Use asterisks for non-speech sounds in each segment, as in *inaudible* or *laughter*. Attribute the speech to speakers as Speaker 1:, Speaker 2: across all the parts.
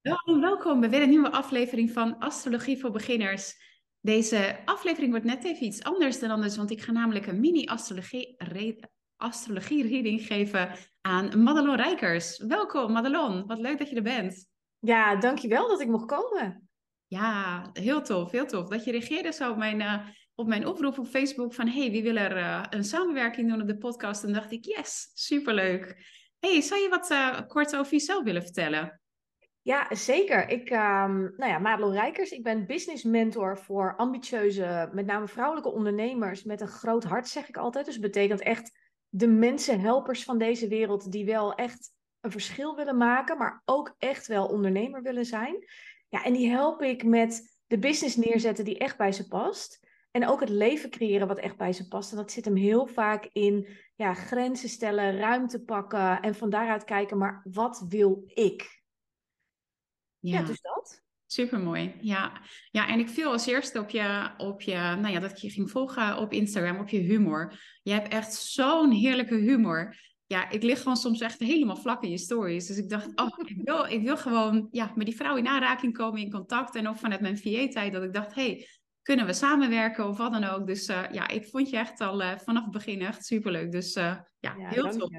Speaker 1: Welkom, welkom bij weer een nieuwe aflevering van Astrologie voor Beginners. Deze aflevering wordt net even iets anders dan anders, want ik ga namelijk een mini-astrologie astrologie reading geven aan Madelon Rijkers. Welkom Madelon, wat leuk dat je er bent.
Speaker 2: Ja, dankjewel dat ik mocht komen.
Speaker 1: Ja, heel tof, heel tof. Dat je reageerde zo op mijn, uh, op mijn oproep op Facebook van hey, wie wil er uh, een samenwerking doen op de podcast? En dacht ik, yes, superleuk. hey, zou je wat uh, kort over jezelf willen vertellen?
Speaker 2: Ja, zeker. Ik, um, nou ja, Madelon Rijkers. Ik ben business mentor voor ambitieuze, met name vrouwelijke ondernemers met een groot hart, zeg ik altijd. Dus dat betekent echt de mensenhelpers van deze wereld die wel echt een verschil willen maken, maar ook echt wel ondernemer willen zijn. Ja, en die help ik met de business neerzetten die echt bij ze past. En ook het leven creëren wat echt bij ze past. En dat zit hem heel vaak in ja, grenzen stellen, ruimte pakken en van daaruit kijken, maar wat wil ik? Ja, dus dat.
Speaker 1: Supermooi. Ja. ja, en ik viel als eerste op je, op je, nou ja, dat ik je ging volgen op Instagram, op je humor. Je hebt echt zo'n heerlijke humor. Ja, ik lig gewoon soms echt helemaal vlak in je stories. Dus ik dacht, oh, *laughs* ik wil, ik wil gewoon ja, met die vrouw in aanraking komen, in contact. En ook vanuit mijn VA-tijd, dat ik dacht, hey, kunnen we samenwerken of wat dan ook. Dus uh, ja, ik vond je echt al uh, vanaf het begin echt superleuk. Dus uh, ja, ja, heel tof.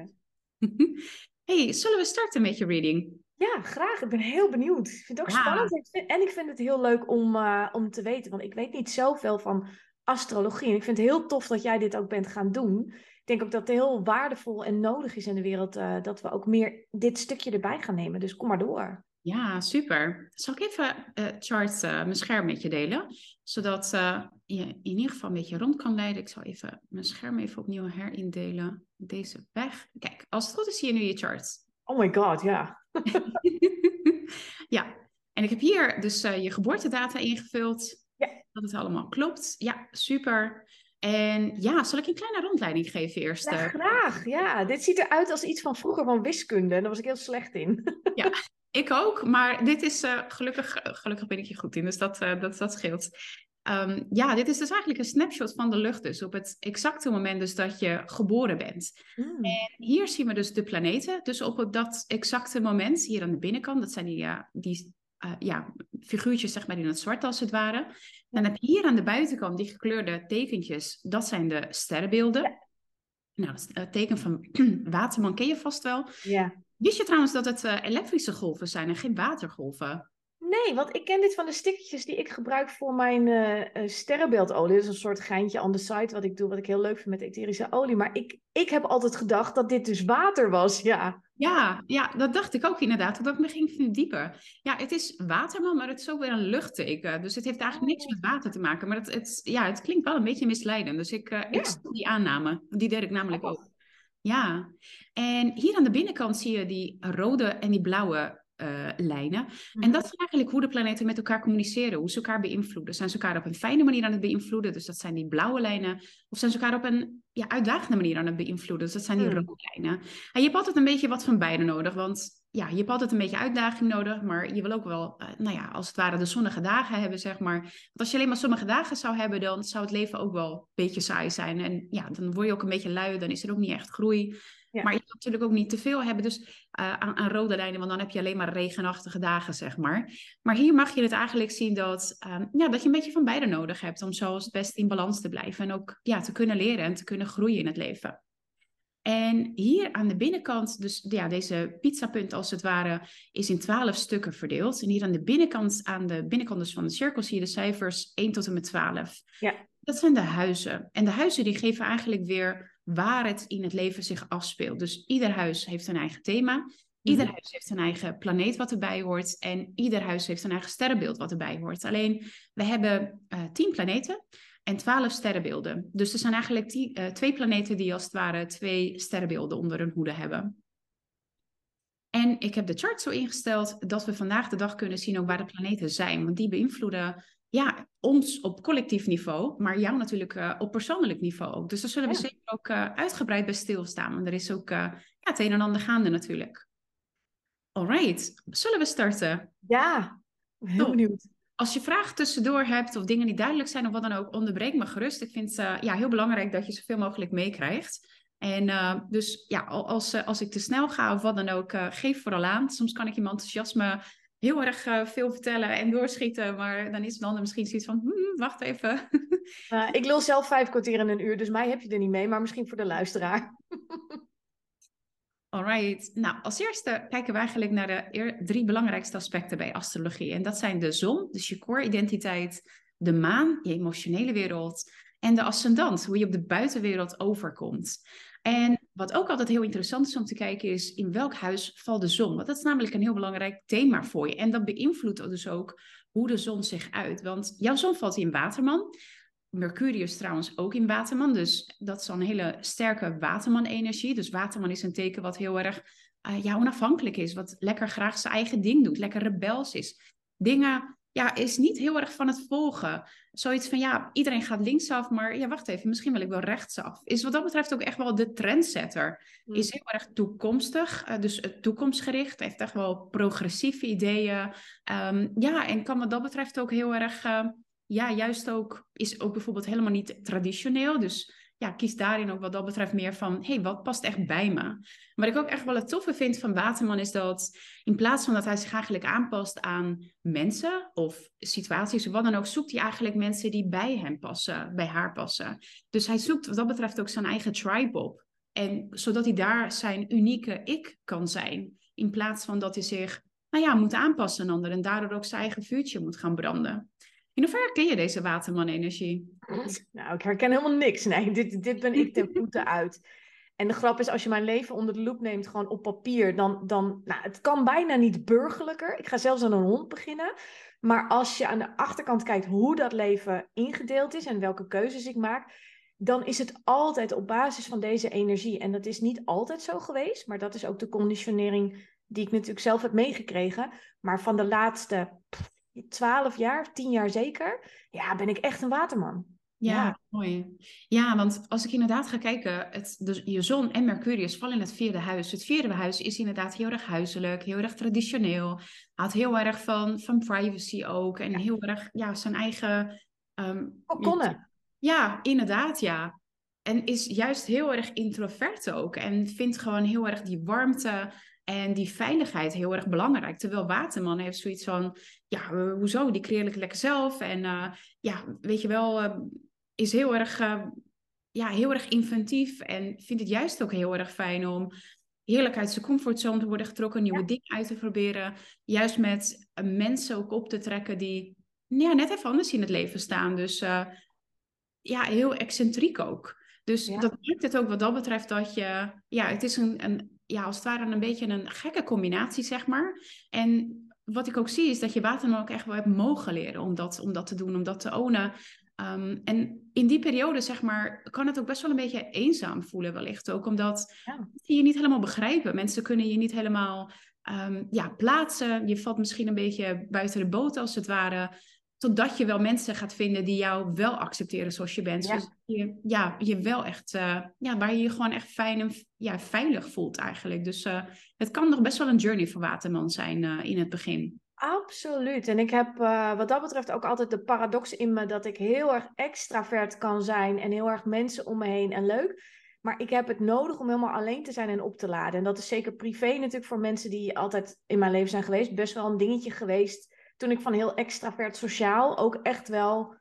Speaker 1: *laughs* hey, zullen we starten met je reading?
Speaker 2: Ja, graag. Ik ben heel benieuwd. Ik vind het ook spannend. En ik vind het heel leuk om, uh, om te weten, want ik weet niet zoveel van astrologie. En ik vind het heel tof dat jij dit ook bent gaan doen. Ik denk ook dat het heel waardevol en nodig is in de wereld uh, dat we ook meer dit stukje erbij gaan nemen. Dus kom maar door.
Speaker 1: Ja, super. Zal ik even uh, chart mijn scherm met je delen? Zodat je in ieder geval een beetje rond kan leiden. Ik zal even mijn scherm even opnieuw herindelen. Deze weg. Kijk, als het goed is zie je nu je chart.
Speaker 2: Oh my god, ja. *laughs*
Speaker 1: ja, en ik heb hier dus uh, je geboortedata ingevuld. Ja. Dat het allemaal klopt. Ja, super. En ja, zal ik een kleine rondleiding geven eerst?
Speaker 2: Ja, graag. Ja, dit ziet eruit als iets van vroeger van wiskunde. En daar was ik heel slecht in. *laughs*
Speaker 1: ja, ik ook. Maar dit is uh, gelukkig, gelukkig ben ik hier goed in. Dus dat, uh, dat, dat scheelt. Um, ja, dit is dus eigenlijk een snapshot van de lucht. Dus op het exacte moment dus dat je geboren bent. Mm. En hier zien we dus de planeten. Dus op dat exacte moment, hier aan de binnenkant, dat zijn die, ja, die uh, ja, figuurtjes zeg maar in het zwart als het ware. Dan heb je hier aan de buitenkant die gekleurde tekentjes. Dat zijn de sterrenbeelden. Ja. Nou, het teken van *clears throat* waterman ken je vast wel. Ja. Wist je trouwens dat het uh, elektrische golven zijn en geen watergolven?
Speaker 2: Nee, want ik ken dit van de stickertjes die ik gebruik voor mijn uh, sterrenbeeldolie. Dat is een soort geintje on the side wat ik doe, wat ik heel leuk vind met etherische olie. Maar ik, ik heb altijd gedacht dat dit dus water was, ja.
Speaker 1: Ja, ja, dat dacht ik ook inderdaad, dat ik me ging verdiepen. Ja, het is waterman, maar het is ook weer een luchtteken. Dus het heeft eigenlijk niks met water te maken. Maar het, het, ja, het klinkt wel een beetje misleidend. Dus ik, uh, ja. ik die aanname. Die deed ik namelijk ook. Ja, en hier aan de binnenkant zie je die rode en die blauwe uh, lijnen. En mhm. dat is eigenlijk hoe de planeten met elkaar communiceren, hoe ze elkaar beïnvloeden. Zijn ze elkaar op een fijne manier aan het beïnvloeden, dus dat zijn die blauwe lijnen, of zijn ze elkaar op een ja, uitdagende manier aan het beïnvloeden, dus dat zijn die mm. rode lijnen. En je hebt altijd een beetje wat van beide nodig, want ja, je hebt altijd een beetje uitdaging nodig, maar je wil ook wel, uh, nou ja, als het ware de zonnige dagen hebben, zeg maar. Want als je alleen maar sommige dagen zou hebben, dan zou het leven ook wel een beetje saai zijn. En ja, dan word je ook een beetje lui, dan is er ook niet echt groei. Maar je kan natuurlijk ook niet te veel hebben dus, uh, aan, aan, rode lijnen, want dan heb je alleen maar regenachtige dagen, zeg maar. Maar hier mag je het eigenlijk zien dat, uh, ja, dat je een beetje van beide nodig hebt om zo het best in balans te blijven en ook ja, te kunnen leren en te kunnen groeien in het leven. En hier aan de binnenkant, dus ja, deze pizzapunt als het ware, is in twaalf stukken verdeeld. En hier aan de binnenkant, aan de binnenkant dus van de cirkel, zie je de cijfers 1 tot en met 12. Ja. Dat zijn de huizen. En de huizen die geven eigenlijk weer waar het in het leven zich afspeelt. Dus ieder huis heeft een eigen thema. Ieder mhm. huis heeft een eigen planeet wat erbij hoort. En ieder huis heeft een eigen sterrenbeeld wat erbij hoort. Alleen, we hebben uh, tien planeten en twaalf sterrenbeelden. Dus er zijn eigenlijk die, uh, twee planeten die als het ware twee sterrenbeelden onder hun hoede hebben. En ik heb de chart zo ingesteld dat we vandaag de dag kunnen zien ook waar de planeten zijn. Want die beïnvloeden ja, ons op collectief niveau, maar jou natuurlijk uh, op persoonlijk niveau ook. Dus daar zullen we zeker ook uh, uitgebreid bij stilstaan. Want er is ook uh, ja, het een en ander gaande natuurlijk. Alright, zullen we starten?
Speaker 2: Ja, heel benieuwd.
Speaker 1: Als je vragen tussendoor hebt of dingen die duidelijk zijn of wat dan ook, onderbreek me gerust. Ik vind het ja, heel belangrijk dat je zoveel mogelijk meekrijgt. En dus ja, als, als ik te snel ga of wat dan ook, geef vooral aan. Soms kan ik je enthousiasme heel erg eh, veel vertellen en doorschieten. Maar dan is het dan misschien zoiets van, hm, wacht even.
Speaker 2: Uh, *laughs* ik lul zelf vijf kwartier in een uur, dus mij heb je er niet mee. Maar misschien voor de luisteraar. *laughs*
Speaker 1: Alright. Nou, als eerste kijken we eigenlijk naar de drie belangrijkste aspecten bij astrologie. En dat zijn de zon, dus je core-identiteit, de maan, je emotionele wereld, en de ascendant, hoe je op de buitenwereld overkomt. En wat ook altijd heel interessant is om te kijken is in welk huis valt de zon? Want dat is namelijk een heel belangrijk thema voor je. En dat beïnvloedt dus ook hoe de zon zich uit. Want jouw zon valt in Waterman. Mercurius trouwens ook in Waterman. Dus dat is een hele sterke Waterman-energie. Dus Waterman is een teken wat heel erg uh, onafhankelijk is. Wat lekker graag zijn eigen ding doet. Lekker rebels is. Dingen ja, is niet heel erg van het volgen. Zoiets van, ja, iedereen gaat linksaf, maar ja, wacht even, misschien wil ik wel rechtsaf. Is wat dat betreft ook echt wel de trendsetter. Hmm. Is heel erg toekomstig, uh, dus toekomstgericht, heeft echt wel progressieve ideeën. Um, ja, en kan wat dat betreft ook heel erg, uh, ja, juist ook, is ook bijvoorbeeld helemaal niet traditioneel. Dus ja, kies daarin ook wat dat betreft meer van, hé, hey, wat past echt bij me? Wat ik ook echt wel het toffe vind van Waterman is dat in plaats van dat hij zich eigenlijk aanpast aan mensen of situaties of wat dan ook, zoekt hij eigenlijk mensen die bij hem passen, bij haar passen. Dus hij zoekt wat dat betreft ook zijn eigen tribe op. En zodat hij daar zijn unieke ik kan zijn. In plaats van dat hij zich, nou ja, moet aanpassen aan anderen en daardoor ook zijn eigen vuurtje moet gaan branden. In hoeverre herken je deze waterman-energie?
Speaker 2: Nou, ik herken helemaal niks. Nee, dit, dit ben ik ten voeten *laughs* uit. En de grap is, als je mijn leven onder de loep neemt, gewoon op papier, dan, dan nou, het kan bijna niet burgerlijker. Ik ga zelfs aan een hond beginnen. Maar als je aan de achterkant kijkt hoe dat leven ingedeeld is en welke keuzes ik maak, dan is het altijd op basis van deze energie. En dat is niet altijd zo geweest, maar dat is ook de conditionering die ik natuurlijk zelf heb meegekregen. Maar van de laatste 12 jaar, 10 jaar zeker, ja, ben ik echt een waterman.
Speaker 1: Ja, mooi. Ja, want als ik inderdaad ga kijken, het, dus je zon en Mercurius vallen in het vierde huis. Het vierde huis is inderdaad heel erg huiselijk, heel erg traditioneel. Houdt heel erg van, van privacy ook. En heel erg, ja, zijn eigen...
Speaker 2: Um,
Speaker 1: Ja, inderdaad, ja. En is juist heel erg introvert ook. En vindt gewoon heel erg die warmte en die veiligheid heel erg belangrijk. Terwijl Waterman heeft zoiets van, ja, hoezo, die creëer ik lekker zelf. En uh, ja, weet je wel, uh, is heel erg, ja, heel erg inventief. En vindt het juist ook heel erg fijn om heerlijk uit zijn comfortzone te worden getrokken. Nieuwe dingen uit te proberen. Juist met mensen ook op te trekken die ja, net even anders in het leven staan. Dus ja, heel excentriek ook. Dus dat maakt het ook wat dat betreft dat je, ja, het is een, een ja, als het ware een beetje een gekke combinatie, zeg maar. En wat ik ook zie is dat je water ook echt wel hebt mogen leren om dat, om dat te doen, om dat te ownen. Um, en in die periode, zeg maar, kan het ook best wel een beetje eenzaam voelen wellicht ook. Omdat ja. je niet helemaal begrijpen. Mensen kunnen je niet helemaal um, ja, plaatsen. Je valt misschien een beetje buiten de boot als het ware. Totdat je wel mensen gaat vinden die jou wel accepteren zoals je bent. Ja. Dus je, ja, je wel echt, uh, ja, waar je je gewoon echt fijn en ja, veilig voelt eigenlijk. Dus uh, het kan nog best wel een journey voor Waterman zijn uh, in het begin.
Speaker 2: Absoluut. En ik heb wat dat betreft ook altijd de paradox in me dat ik heel erg extravert kan zijn en heel erg mensen om me heen en leuk. Maar ik heb het nodig om helemaal alleen te zijn en op te laden. En dat is zeker privé natuurlijk voor mensen die altijd in mijn leven zijn geweest. Best wel een dingetje geweest toen ik van heel extravert sociaal ook echt wel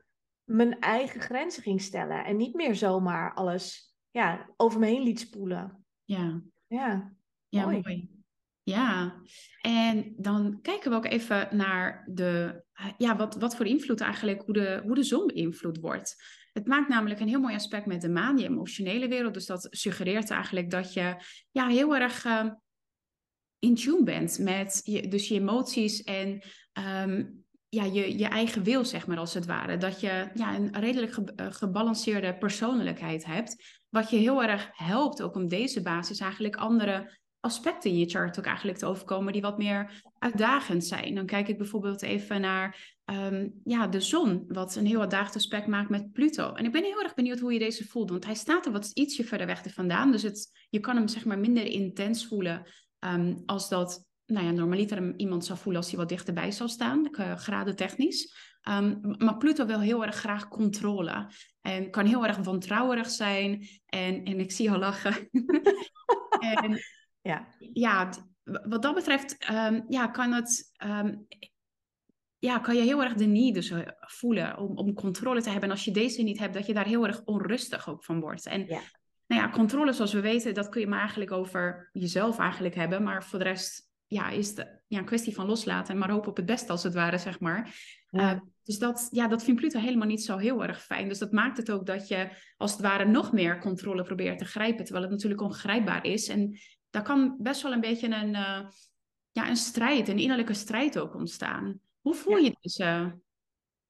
Speaker 2: mijn eigen grenzen ging stellen. En niet meer zomaar alles ja, over me heen liet spoelen.
Speaker 1: Ja.
Speaker 2: Ja,
Speaker 1: ja mooi. Ja, en dan kijken we ook even naar de, ja, wat, wat voor invloed eigenlijk, hoe de, hoe de zon beïnvloed wordt. Het maakt namelijk een heel mooi aspect met de maan, die emotionele wereld. Dus dat suggereert eigenlijk dat je ja, heel erg uh, in tune bent met je, dus je emoties en um, ja, je, je eigen wil, zeg maar, als het ware. Dat je ja, een redelijk eh, gebalanceerde persoonlijkheid hebt. Wat je heel erg helpt ook om deze basis eigenlijk andere aspecten in je chart ook eigenlijk te overkomen die wat meer uitdagend zijn. Dan kijk ik bijvoorbeeld even naar um, ja, de zon, wat een heel uitdagend aspect maakt met Pluto. En ik ben heel erg benieuwd hoe je deze voelt, want hij staat er wat ietsje verder weg vandaan. Dus het, je kan hem zeg maar minder intens voelen um, als dat nou ja, normaliter iemand zou voelen als hij wat dichterbij zou staan, graden technisch. Um, maar Pluto wil heel erg graag controle. En kan heel erg wantrouwerig zijn. En, en ik zie al lachen. *laughs* en, ja. ja, wat dat betreft, ehm, ja, kan het ehm, ja, kan je heel erg de need dus eh, voelen om, om controle te hebben. En als je deze niet hebt, dat je daar heel erg onrustig ook van wordt. En
Speaker 2: Ja.
Speaker 1: Nou ja, controle zoals we weten, dat kun je maar eigenlijk over jezelf eigenlijk hebben. Maar voor de rest ja, is het ja, een kwestie van loslaten en maar hopen op het beste als het ware, zeg maar.
Speaker 2: Ja.
Speaker 1: Uh, dus dat, ja, dat vindt Pluto helemaal niet zo heel erg fijn. Dus dat maakt het ook dat je als het ware nog meer controle probeert te grijpen, terwijl het natuurlijk ongrijpbaar is. En daar kan best wel een beetje een, uh, ja, een strijd, een innerlijke strijd ook ontstaan. Hoe voel
Speaker 2: Ja.
Speaker 1: je deze?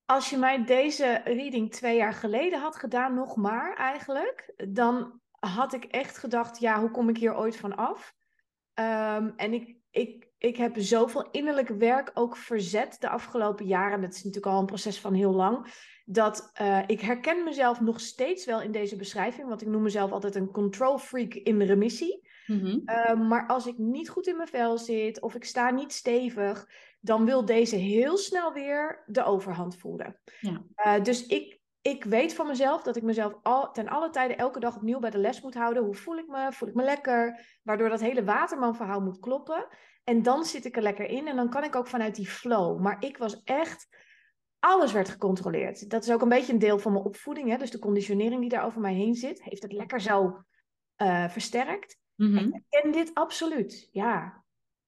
Speaker 2: Als je mij deze reading twee jaar geleden had gedaan, nog maar eigenlijk, dan had ik echt gedacht, ja, hoe kom ik hier ooit van af? Ehm, en ik, ik, ik heb zoveel innerlijk werk ook verzet de afgelopen jaren. Dat is natuurlijk al een proces van heel lang. Dat eh, ik herken mezelf nog steeds wel in deze beschrijving. Want ik noem mezelf altijd een control freak in remissie.
Speaker 1: Mhm.
Speaker 2: Uh, maar als ik niet goed in mijn vel zit of ik sta niet stevig, dan wil deze heel snel weer de overhand voeren.
Speaker 1: Ja.
Speaker 2: Uh, dus ik, ik weet van mezelf dat ik mezelf al, ten alle tijde elke dag opnieuw bij de les moet houden. Hoe voel ik me? Voel ik me lekker? Waardoor dat hele waterman-verhaal moet kloppen. En dan zit ik er lekker in en dan kan ik ook vanuit die flow. Maar ik was echt. Alles werd gecontroleerd. Dat is ook een beetje een deel van mijn opvoeding. Hè? Dus de conditionering die daar over mij heen zit, heeft het lekker zo uh, versterkt.
Speaker 1: Mhm.
Speaker 2: Ik ken dit absoluut, ja.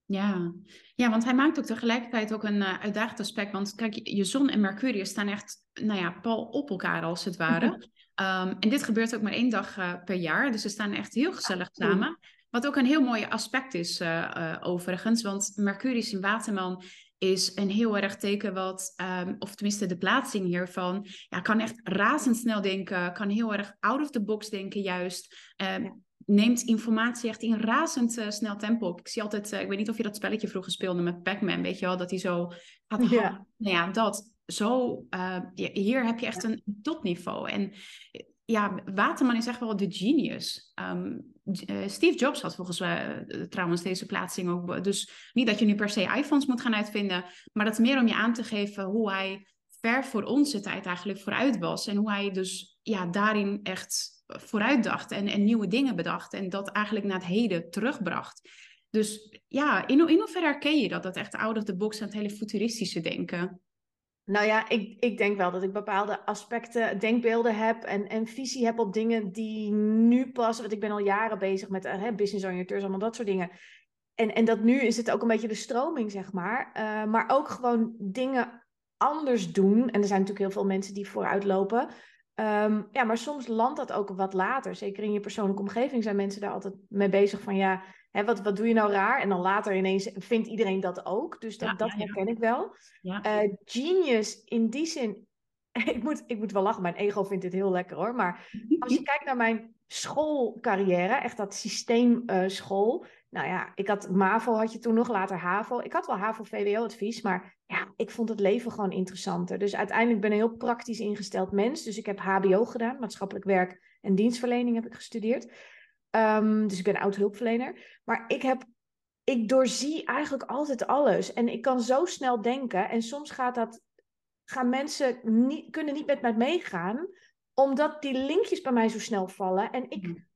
Speaker 1: Ja. ja, want hij maakt ook tegelijkertijd ook een uh, uitdagend aspect. Want kijk, je zon en Mercurius staan echt, nou ja, pal op elkaar als het ware. um, en dit gebeurt ook maar één dag uh, per jaar. Dus ze staan echt heel gezellig samen. Wat ook een heel mooi aspect is, uh, overigens. Want Mercurius in Waterman is een heel erg teken wat, um, of tenminste de plaatsing hiervan, ja, kan echt razendsnel denken, kan heel erg out of the box denken juist. Um, ja neemt informatie echt in razend uh, snel tempo op. Ik zie altijd, uh, ik weet niet of je dat spelletje vroeger speelde met Pac-Man, weet je wel, dat hij zo gaat
Speaker 2: ja.
Speaker 1: Nou ja, dat. Zo, uh, hier heb je echt een topniveau. En ja, Waterman is echt wel de genius. Um, Steve Jobs had volgens mij trouwens deze plaatsing ook. Dus niet dat je nu per se iPhones moet gaan uitvinden, maar dat is meer om je aan te geven hoe hij ver voor onze tijd eigenlijk vooruit was. En hoe hij dus ja, daarin echt vooruit dacht en, en nieuwe dingen bedacht. En dat eigenlijk naar het heden terugbracht. Dus ja, in, in hoeverre herken je dat? Dat echt out of the box en het hele futuristische denken?
Speaker 2: Nou ja, ik, ik denk wel dat ik bepaalde aspecten, denkbeelden heb en, en visie heb op dingen die nu pas, want ik ben al jaren bezig met uh, business oriënteurs, allemaal dat soort dingen. En, en dat nu is het ook een beetje de stroming, zeg maar. Uh, maar ook gewoon dingen anders doen. En er zijn natuurlijk heel veel mensen die vooruit lopen. Um, ja, maar soms landt dat ook wat later. Zeker in je persoonlijke omgeving zijn mensen daar altijd mee bezig van ja, hè, wat, wat doe je nou raar? En dan later ineens vindt iedereen dat ook. Dus dat,
Speaker 1: Ja,
Speaker 2: dat
Speaker 1: ja, ja.
Speaker 2: herken ik wel. Uh, genius in die zin. *laughs* ik, moet, ik moet wel lachen, mijn ego vindt dit heel lekker hoor. Maar als je *laughs* kijkt naar mijn schoolcarrière, echt dat systeemschool. nou ja, ik had MAVO had je toen nog, later HAVO. Ik had wel HAVO-VWO-advies, maar ja, ik vond het leven gewoon interessanter. Dus uiteindelijk ben ik een heel praktisch ingesteld mens. Dus ik heb HBO gedaan, maatschappelijk werk en dienstverlening heb ik gestudeerd. Um, dus ik ben oud-hulpverlener. Maar ik heb ik doorzie eigenlijk altijd alles. En ik kan zo snel denken. En soms gaat dat, gaan mensen niet, kunnen niet met mij meegaan. Omdat die linkjes bij mij zo snel vallen. En ik
Speaker 1: Mm.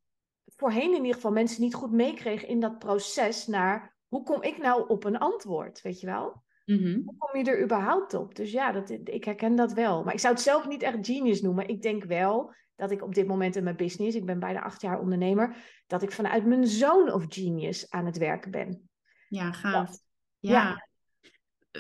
Speaker 2: voorheen in ieder geval mensen niet goed meekreeg in dat proces naar... Hoe kom ik nou op een antwoord, weet je wel?
Speaker 1: Mhm.
Speaker 2: Hoe kom je er überhaupt op? Dus ja, dat, ik herken dat wel. Maar ik zou het zelf niet echt genius noemen. Ik denk wel dat ik op dit moment in mijn business, ik ben bijna acht jaar ondernemer, dat ik vanuit mijn zone of genius aan het werken ben.
Speaker 1: Ja, gaaf.
Speaker 2: Dat.
Speaker 1: Ja.
Speaker 2: Ja.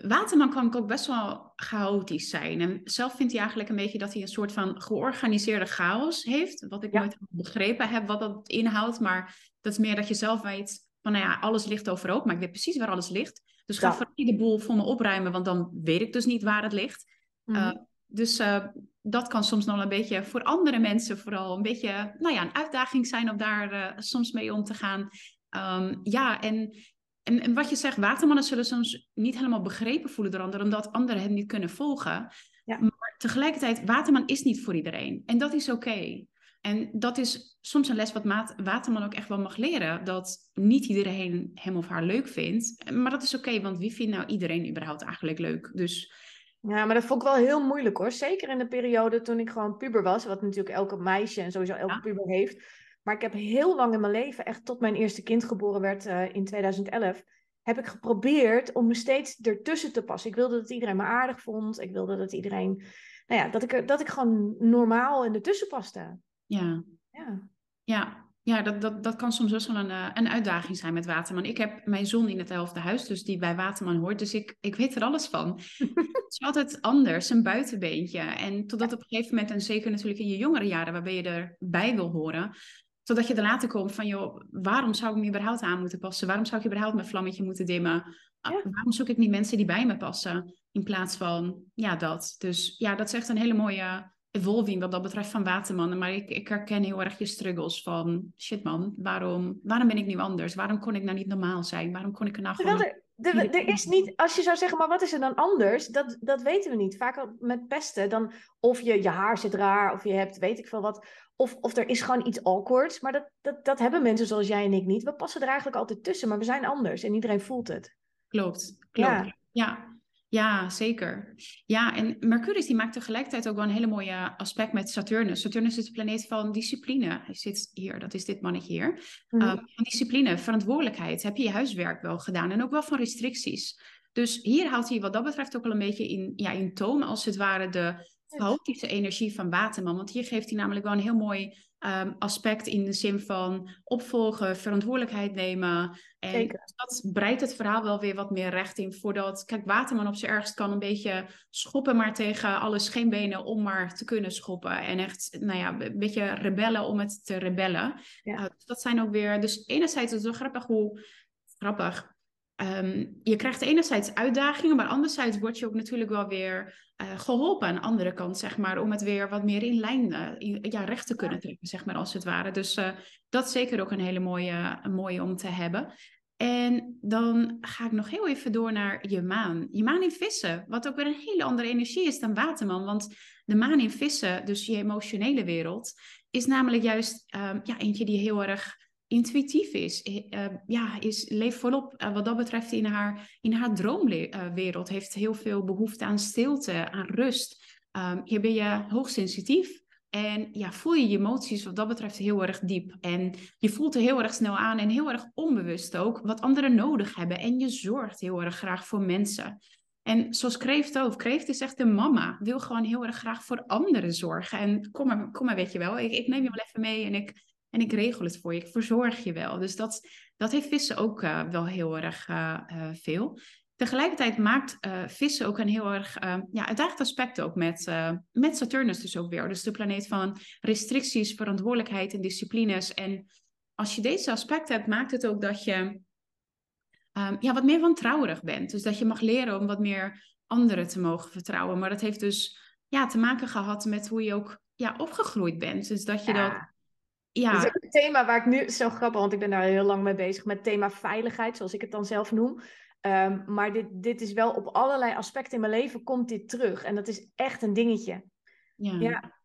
Speaker 1: Waterman kan ook best wel chaotisch zijn. En zelf vindt hij eigenlijk een beetje dat hij een soort van georganiseerde chaos heeft. Wat ik
Speaker 2: Ja.
Speaker 1: nooit begrepen heb wat dat inhoudt. Maar dat is meer dat je zelf weet van nou ja, alles ligt overhoop. Maar ik weet precies waar alles ligt. Dus ga
Speaker 2: Ja.
Speaker 1: vooral niet de boel voor me opruimen, want dan weet ik dus niet waar het ligt.
Speaker 2: Mhm.
Speaker 1: Uh, dus uh, dat kan soms nog een beetje voor andere mensen vooral een beetje nou ja, een uitdaging zijn om daar uh, soms mee om te gaan. Um, ja, en, en, en, wat je zegt, watermannen zullen soms niet helemaal begrepen voelen door anderen, omdat anderen hen niet kunnen volgen.
Speaker 2: Ja.
Speaker 1: Maar tegelijkertijd, waterman is niet voor iedereen. En dat is oké. Okay. En dat is soms een les wat Maat, Waterman ook echt wel mag leren. Dat niet iedereen hem of haar leuk vindt. Maar dat is oké, okay, want wie vindt nou iedereen überhaupt eigenlijk leuk? Dus
Speaker 2: ja, maar dat vond ik wel heel moeilijk hoor. Zeker in de periode toen ik gewoon puber was. Wat natuurlijk elke meisje en sowieso elke
Speaker 1: Ja.
Speaker 2: puber heeft. Maar ik heb heel lang in mijn leven, echt tot mijn eerste kind geboren werd uh, in 2011, heb ik geprobeerd om me steeds ertussen te passen. Ik wilde dat iedereen me aardig vond. Ik wilde dat iedereen, nou ja, dat ik, er, dat ik gewoon normaal in ertussen paste.
Speaker 1: Ja. Ja. Ja, ja, dat, dat, dat kan soms best wel een, uh, een uitdaging zijn met Waterman. Ik heb mijn zon in hetzelfde huis, dus die bij Waterman hoort. Dus ik, ik weet er alles van. *laughs* het is altijd anders, een buitenbeentje. En totdat op een gegeven moment, en zeker natuurlijk in je jongere jaren, waarbij je erbij wil horen, totdat je er later komt van, joh, waarom zou ik me überhaupt aan moeten passen? Waarom zou ik überhaupt mijn vlammetje moeten dimmen? Ah, waarom zoek ik niet mensen die bij me passen? In plaats van, ja, dat. Dus ja, dat is echt een hele mooie evolving wat dat betreft van Watermannen. Maar ik, ik herken heel erg je struggles van... Shit man, waarom, waarom ben ik nu anders? Waarom kon ik nou niet normaal zijn? Waarom kon ik er nou gewoon...
Speaker 2: Er, er, er, is niet... Als je zou zeggen, maar wat is er dan anders? Dat, dat weten we niet. Vaak met pesten, dan... Of je, je haar zit raar, of je hebt weet ik veel wat... Of, of er is gewoon iets awkward. Maar dat, dat, dat hebben mensen zoals jij en ik niet. We passen er eigenlijk altijd tussen, maar we zijn anders. En iedereen voelt het.
Speaker 1: Klopt, klopt. Ja. ja. Ja, zeker. Ja, en Mercurius die maakt tegelijkertijd ook wel een hele mooie aspect met Saturnus. Saturnus is de planeet van discipline. Hij zit hier, dat is dit mannetje hier. Mm van discipline, verantwoordelijkheid. Heb je je huiswerk wel gedaan? En ook wel van restricties. Dus hier haalt hij wat dat betreft ook wel een beetje in, ja, in toon, als het ware, de chaotische energie van Waterman. Want hier geeft hij namelijk wel een heel mooi um, aspect in de zin van opvolgen, verantwoordelijkheid nemen. En Zeker. dat breidt het verhaal wel weer wat meer recht in. Voordat, kijk, Waterman op zijn ergst kan een beetje schoppen, maar tegen alle scheenbenen om maar te kunnen schoppen. En echt, nou ja, een beetje rebellen om het te rebellen. Ja. Uh, dat zijn ook weer, dus enerzijds is het wel grappig hoe, grappig, Um, je krijgt enerzijds uitdagingen, maar anderzijds word je ook natuurlijk wel weer uh, geholpen aan de andere kant, zeg maar, om het weer wat meer in lijn, uh, ja, recht te kunnen trekken, zeg maar, als het ware. Dus uh, dat is zeker ook een hele mooie, een mooie om te hebben. En dan ga ik nog heel even door naar je maan. Je maan in vissen, wat ook weer een hele andere energie is dan waterman. Want de maan in vissen, dus je emotionele wereld, is namelijk juist um, ja, eentje die heel erg intuïtief is. Uh, ja, is leeft volop uh, wat dat betreft in haar, in haar droomwereld. heeft heel veel behoefte aan stilte, aan rust. Um, hier ben je hoogsensitief. En ja, voel je je emoties wat dat betreft heel erg diep. En je voelt er heel erg snel aan en heel erg onbewust ook wat anderen nodig hebben. En je zorgt heel erg graag voor mensen. En zoals Kreeft ook. Kreeft is echt de mama. Wil gewoon heel erg graag voor anderen zorgen. En kom maar, kom maar weet je wel. Ik neem je wel even mee en ik en ik regel het voor je, ik verzorg je wel. Dus dat, dat heeft vissen ook uh, wel heel erg uh, uh, veel. Tegelijkertijd maakt vissen ook een heel erg ja, uitdagend aspect ook met, met Saturnus dus ook weer. Dus de planeet van restricties, verantwoordelijkheid en disciplines. En als je deze aspecten hebt, maakt het ook dat je um, ja, wat meer wantrouwerig bent. Dus dat je mag leren om wat meer anderen te mogen vertrouwen. Maar dat heeft dus ja, te maken gehad met hoe je ook ja, opgegroeid bent. Dus dat je ja. dat
Speaker 2: ja. Ook een thema waar ik nu, zo grappig, want ik ben daar heel lang mee bezig met thema veiligheid, zoals ik het dan zelf noem. Um, maar dit, dit is wel op allerlei aspecten in mijn leven komt dit terug. En dat is echt een dingetje.
Speaker 1: Ja. ja.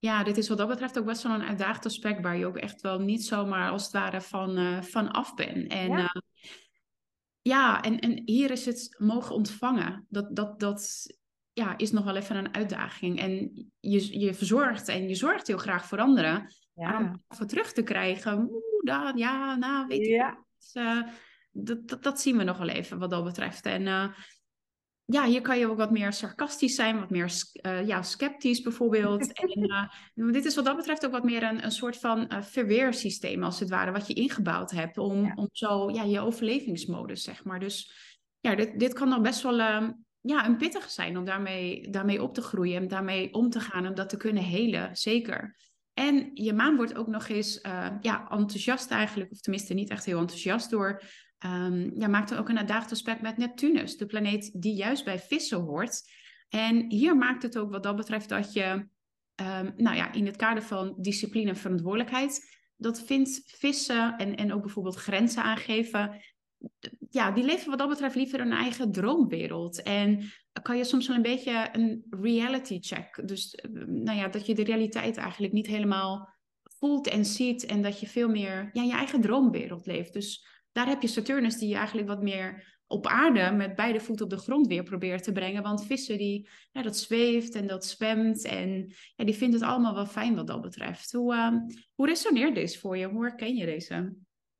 Speaker 1: Ja, dit is wat dat betreft ook best wel een uitdagend aspect waar je ook echt wel niet zomaar als het ware van, uh, van af bent. En ja, uh, ja en, en hier is het mogen ontvangen. Dat, dat, dat ja, is nog wel even een uitdaging. En je, je verzorgt en je zorgt heel graag voor anderen ja. voor terug te krijgen. Oeh, dan, ja, nou, weet je. Ja. Dus, uh, dat, dat, dat, zien we nog wel even wat dat betreft. En uh, ja, hier kan je ook wat meer sarcastisch zijn, wat meer uh, ja, sceptisch bijvoorbeeld. *laughs* en dit is wat dat betreft ook wat meer een, een soort van verweersysteem, als het ware, wat je ingebouwd hebt om, ja. om zo ja, je overlevingsmodus, zeg maar. Dus ja, dit, dit kan dan best wel ja, een pittig zijn om daarmee, daarmee op te groeien en daarmee om te gaan en dat te kunnen helen, zeker. En je maan wordt ook nog eens uh, ja, enthousiast eigenlijk, of tenminste niet echt heel enthousiast door. Um, ja, maakt er ook een uitdagend aspect met Neptunus, de planeet die juist bij vissen hoort. En hier maakt het ook wat dat betreft dat je, um, nou ja, in het kader van discipline en verantwoordelijkheid, dat vindt vissen en, en ook bijvoorbeeld grenzen aangeven, ja, die leven wat dat betreft liever een eigen droomwereld. En kan je soms wel een beetje een reality check. Dus eh, nou ja, dat je de realiteit eigenlijk niet helemaal voelt en ziet. En dat je veel meer ja, je eigen droomwereld leeft. Dus daar heb je Saturnus die je eigenlijk wat meer op aarde met beide voeten op de grond weer probeert te brengen. Want vissen, die, ja, dat zweeft en dat zwemt. En ja, die vindt het allemaal wel fijn wat dat betreft. Hoe, uh, hoe resoneert deze voor je? Hoe herken je deze?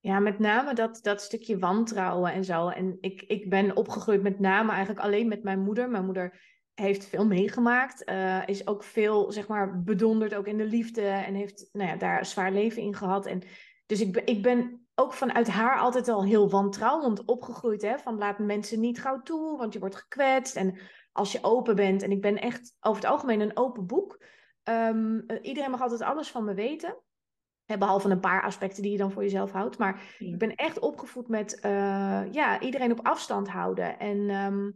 Speaker 2: Ja, met name dat, dat stukje wantrouwen en zo. En ik, ik ben opgegroeid met name eigenlijk alleen met mijn moeder. Mijn moeder heeft veel meegemaakt. eh, is ook veel, zeg maar, bedonderd ook in de liefde. En heeft nou ja, daar zwaar leven in gehad. En dus ik ik ben ook vanuit haar altijd al heel wantrouwend opgegroeid. Hè? Van laat mensen niet gauw toe, want je wordt gekwetst. En als je open bent. En ik ben echt over het algemeen een open boek. Ehm, eh, iedereen mag altijd alles van me weten. Behalve een paar aspecten die je dan voor jezelf houdt. Maar
Speaker 1: Ja.
Speaker 2: ik ben echt opgevoed met eh, ja, iedereen op afstand houden. En ehm,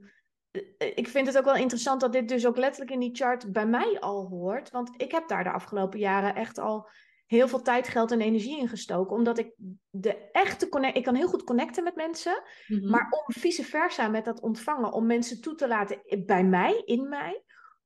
Speaker 2: eh, ik vind het ook wel interessant dat dit dus ook letterlijk in die chart bij mij al hoort. Want ik heb daar de afgelopen jaren echt al heel veel tijd, geld en energie in gestoken. Omdat ik de echte connect... Ik kan heel goed connecten met mensen.
Speaker 1: Mhm.
Speaker 2: Maar om vice versa met dat ontvangen, om mensen toe te laten bij mij, in mij.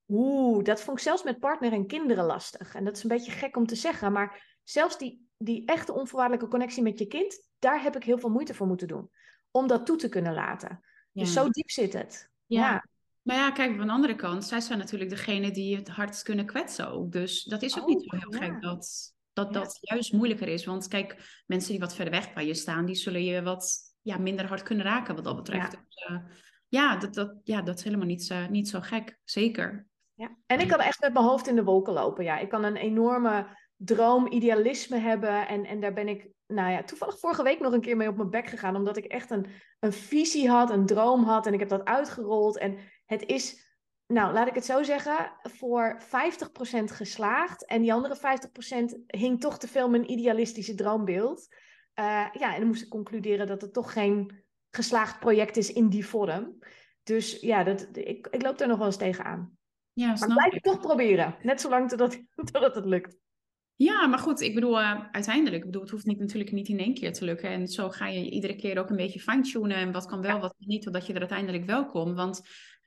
Speaker 2: Oeh, dat vond ik zelfs met partner en kinderen lastig. En dat is een beetje gek om te zeggen, maar zelfs die, die echte onvoorwaardelijke connectie met je kind, daar heb ik heel veel moeite voor moeten doen. Om dat toe te kunnen laten. Dus zo diep zit het.
Speaker 1: Ja.
Speaker 2: Ja.
Speaker 1: Maar ja, kijk, van de andere kant, zij zijn natuurlijk degene die het hardst kunnen kwetsen ook. Dus dat is ook niet zo
Speaker 2: Ook,
Speaker 1: heel
Speaker 2: ja.
Speaker 1: gek dat dat,
Speaker 2: Ja.
Speaker 1: dat juist moeilijker is. Want kijk, mensen die wat verder weg bij je staan, die zullen je wat ja, minder hard kunnen raken wat dat betreft.
Speaker 2: Ja.
Speaker 1: Dus, eh, ja, dat, dat, ja, dat is helemaal niet, zo- niet zo gek. Zeker.
Speaker 2: Ja. En ik kan echt met mijn hoofd in de wolken lopen. Ja, ik kan een enorme droom, idealisme hebben. En, en daar ben ik, nou ja, toevallig vorige week nog een keer mee op mijn bek gegaan. Omdat ik echt een, een visie had, een droom had. En ik heb dat uitgerold. En het is, nou, laat ik het zo zeggen, voor 50% geslaagd. En die andere 50% hing toch te veel mijn idealistische droombeeld. Eh, ja, en dan moest ik concluderen dat het toch geen geslaagd project is in die vorm. Dus ja, dat, ik, ik loop er nog wel eens tegenaan.
Speaker 1: Ja,
Speaker 2: Maar
Speaker 1: snap
Speaker 2: blijf het toch proberen. Net zolang totdat, *laughs* totdat het lukt.
Speaker 1: Ja, maar goed, ik bedoel, eh, uiteindelijk, ik bedoel, het hoeft niet, natuurlijk niet in één keer te lukken. En zo ga je iedere keer ook een beetje fine-tunen en wat kan wel, wat kan niet, totdat je er uiteindelijk wel komt. Want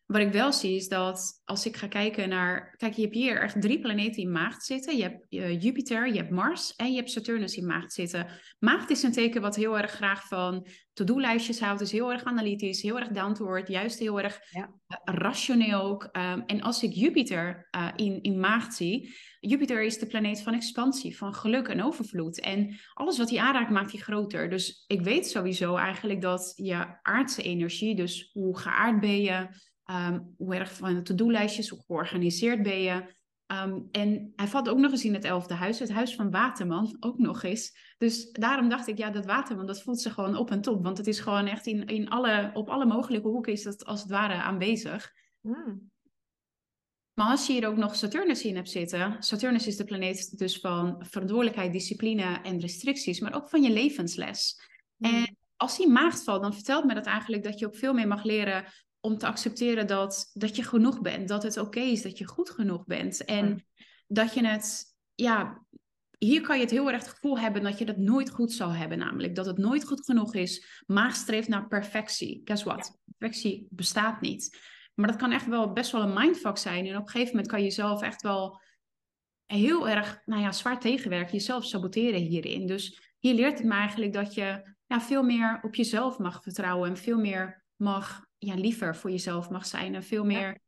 Speaker 1: wat ik wel zie is dat als ik ga kijken naar, kijk, je hebt hier echt drie planeten in maagd zitten. Je hebt eh, Jupiter, je hebt Mars en je hebt Saturnus in maagd zitten. Maagd is een teken wat heel erg graag van to-do-lijstjes houdt, is heel erg analytisch, heel erg down to earth, juist heel erg
Speaker 2: Ja.
Speaker 1: eh, rationeel ook. Ehm, en als ik Jupiter eh, in, in maagd zie, Jupiter is de planeet van expansie, van geluk en overvloed. En alles wat hij aanraakt, maakt hij groter. Dus ik weet sowieso eigenlijk dat je aardse energie, dus hoe geaard ben je, ehm, hoe erg van de to-do-lijstjes, hoe georganiseerd ben je. Ehm, en hij valt ook nog eens in het elfde huis, het huis van Waterman, ook nog eens. Dus daarom dacht ik, ja, dat Waterman, dat voelt zich gewoon op en top. Want het is gewoon echt in, in alle, op alle mogelijke hoeken is dat als het ware aanwezig.
Speaker 2: Hmm.
Speaker 1: Maar als je hier ook nog Saturnus in hebt zitten, Saturnus is de planeet dus van verantwoordelijkheid, discipline en restricties, maar ook van je levensles.
Speaker 2: Hmm.
Speaker 1: En als die maagd valt, dan vertelt me dat eigenlijk dat je ook veel meer mag leren om te accepteren dat, dat je genoeg bent, dat het oké is, dat je goed genoeg bent. En dat je het, ja, hier kan je het heel erg het gevoel hebben dat je dat nooit goed zou hebben, namelijk dat het nooit goed genoeg is. Maag streeft naar perfectie. Guess what? Perfectie bestaat niet. Maar dat kan echt wel best wel een mindfuck zijn. En op een gegeven moment kan je jezelf echt wel heel erg, nou ja, zwaar tegenwerken, jezelf saboteren hierin. Dus hier leert het me eigenlijk dat je ja, veel meer op jezelf mag vertrouwen en veel meer mag, ja, liever voor jezelf mag zijn en veel meer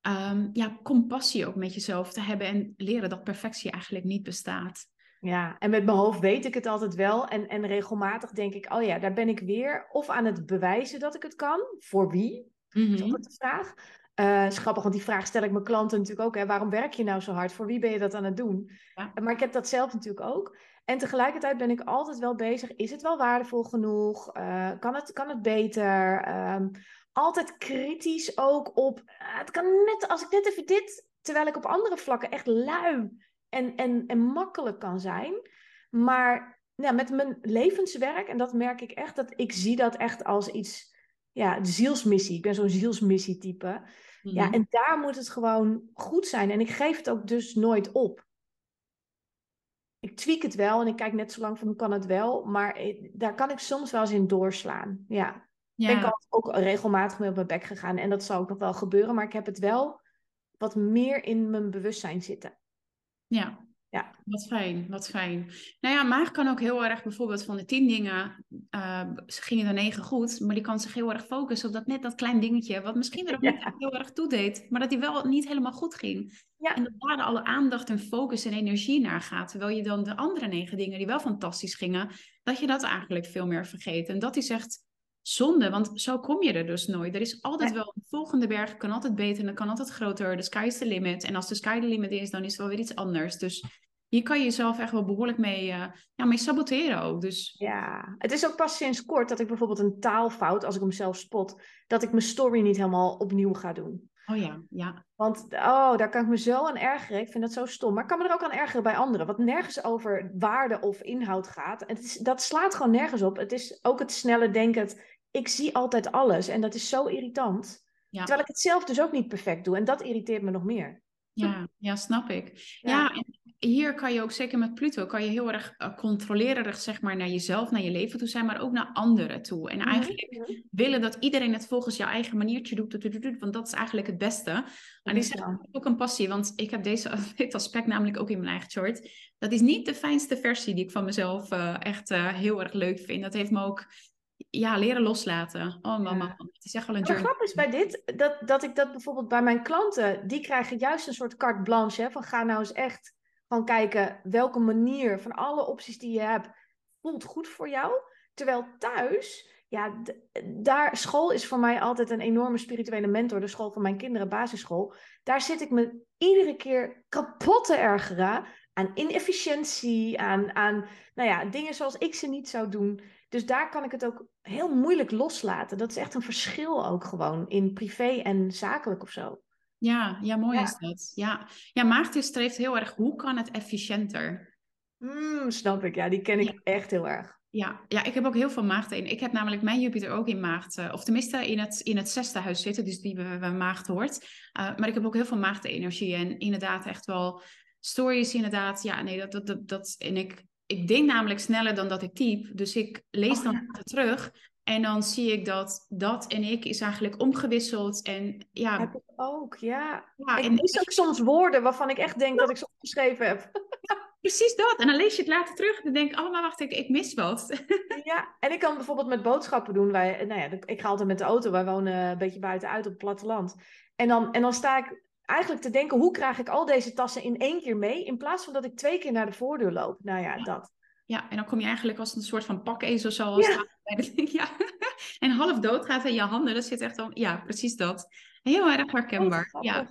Speaker 1: ehm, ja, compassie ook met jezelf te hebben en leren dat perfectie eigenlijk niet bestaat.
Speaker 2: Ja, en met mijn hoofd weet ik het altijd wel. En, en regelmatig denk ik, oh ja, daar ben ik weer. Of aan het bewijzen dat ik het kan. Voor wie? Dat is
Speaker 1: Mhm.
Speaker 2: altijd de vraag. Eh is grappig, want die vraag stel ik mijn klanten natuurlijk ook. Hè. Waarom werk je nou zo hard? Voor wie ben je dat aan het doen?
Speaker 1: Ja.
Speaker 2: Maar ik heb dat zelf natuurlijk ook. En tegelijkertijd ben ik altijd wel bezig. Is het wel waardevol genoeg? Eh, kan, het, kan het beter? Ehm, altijd kritisch ook op. eh, het kan net als ik net even dit. Terwijl ik op andere vlakken echt lui en, en, en makkelijk kan zijn. Maar ja, met mijn levenswerk, en dat merk ik echt, dat ik zie dat echt als iets. Ja, de zielsmissie. Ik ben zo'n zielsmissie-type. Ja,
Speaker 1: Mhm.
Speaker 2: en daar moet het gewoon goed zijn. En ik geef het ook dus nooit op. Ik tweak het wel en ik kijk net zo lang van hoe kan het wel. Maar eh, daar kan ik soms wel eens in doorslaan. Ja,
Speaker 1: ja.
Speaker 2: ben ik altijd ook regelmatig mee op mijn bek gegaan. En dat zal ook nog wel gebeuren. Maar ik heb het wel wat meer in mijn bewustzijn zitten.
Speaker 1: Ja.
Speaker 2: Ja.
Speaker 1: Wat fijn, wat fijn. Nou ja, maag kan ook heel erg bijvoorbeeld van de tien dingen, uh, ze gingen er negen goed, maar die kan zich heel erg focussen op dat net dat klein dingetje, wat misschien er ook niet heel erg toe deed, maar dat die wel niet helemaal goed ging. Ja. En dat daar alle aandacht en focus en energie naar gaat, terwijl je dan de andere negen dingen die wel fantastisch gingen, dat je dat eigenlijk veel meer vergeet. En dat is echt zonde, want zo kom je er dus nooit. Er is altijd wel een volgende berg, kan altijd beter, en kan altijd groter. De sky is the limit. En als de sky the limit is, dan is het wel weer iets anders. Dus hier kan je jezelf echt wel behoorlijk mee, uh, ja, mee saboteren ook. Dus...
Speaker 2: Ja, het is ook pas sinds kort dat ik bijvoorbeeld een taalfout, als ik hem zelf spot, dat ik mijn story niet helemaal opnieuw ga doen.
Speaker 1: Oh ja, ja.
Speaker 2: Want oh, daar kan ik me zo aan ergeren. Ik vind dat zo stom. Maar ik kan me er ook aan ergeren bij anderen. Wat nergens over waarde of inhoud gaat. Het is, dat slaat gewoon nergens op. Het is ook het snelle denken. Het, ik zie altijd alles en dat is zo irritant. Terwijl ik het zelf dus ook niet perfect doe en dat irriteert me nog meer.
Speaker 1: Ja, ja snap ik. Ja. en hier kan je ook zeker met Pluto, kan je heel erg uh, controlererig zeg maar naar jezelf, naar je leven toe zijn, maar ook naar anderen toe. En mhm, eigenlijk willen dat iedereen het volgens jouw eigen maniertje doet, want dat is eigenlijk het beste. En ik zeg ook een passie, want ik heb deze, *laughs* dit aspect namelijk ook in mijn eigen chart. Dat is niet de fijnste versie die ik van mezelf uh, echt uh, heel erg leuk vind. Dat heeft me ook ja, leren loslaten. Oh mama, het is echt wel een journey.
Speaker 2: Maar grap is bij dit, dat, dat ik dat bijvoorbeeld bij mijn klanten, die krijgen juist een soort carte blanche, hè, van ga nou eens echt gewoon kijken welke manier van alle opties die je hebt voelt goed voor jou. Terwijl thuis, ja, daar, school is voor mij altijd een enorme spirituele mentor, de school van mijn kinderen, basisschool. Daar zit ik me iedere keer kapot te ergeren aan inefficiëntie, aan, aan nou ja, dingen zoals ik ze niet zou doen. Dus daar kan ik het ook heel moeilijk loslaten. Dat is echt een verschil ook gewoon in privé en zakelijk of zo.
Speaker 1: Ja, ja mooi is dat. Ja, ja maagd streeft heel erg, hoe kan het efficiënter?
Speaker 2: Mm, snap ik, ja, die ken ik echt heel erg.
Speaker 1: Ja, ja, ik heb ook heel veel maagd in. Ik heb namelijk mijn Jupiter ook in maagd, uh, of tenminste in het, in het zesde huis zitten, dus die bij, bij maagd hoort. Uh, maar ik heb ook heel veel energie en inderdaad echt wel stories inderdaad. Ja, nee, dat, dat, dat, dat en ik ik denk namelijk sneller dan dat ik type. Dus ik lees oh, dan ja. terug. En dan zie ik dat dat en ik is eigenlijk omgewisseld. En ja.
Speaker 2: Heb ik ook, ja. ja ik lees ook soms woorden waarvan ik echt denk dat ik ze opgeschreven heb. *laughs*
Speaker 1: precies dat. En dan lees je het later terug en dan denk ik, oh maar wacht, ik, ik mis wat. *laughs*
Speaker 2: ja, en ik kan bijvoorbeeld met boodschappen doen. Wij, nou ja, ik ga altijd met de auto. Wij wonen een beetje buitenuit op het platteland. En dan, en dan sta ik eigenlijk te denken, hoe krijg ik al deze tassen in één keer mee, in plaats van dat ik twee keer naar de voordeur loop. Nou ja, dat.
Speaker 1: Ja, en dan kom je eigenlijk als een soort van pakezel zoals ja. *laughs* ja. en half dood gaat in je handen. Dat zit echt dan, ja, precies dat. Heel erg herkenbaar. ja.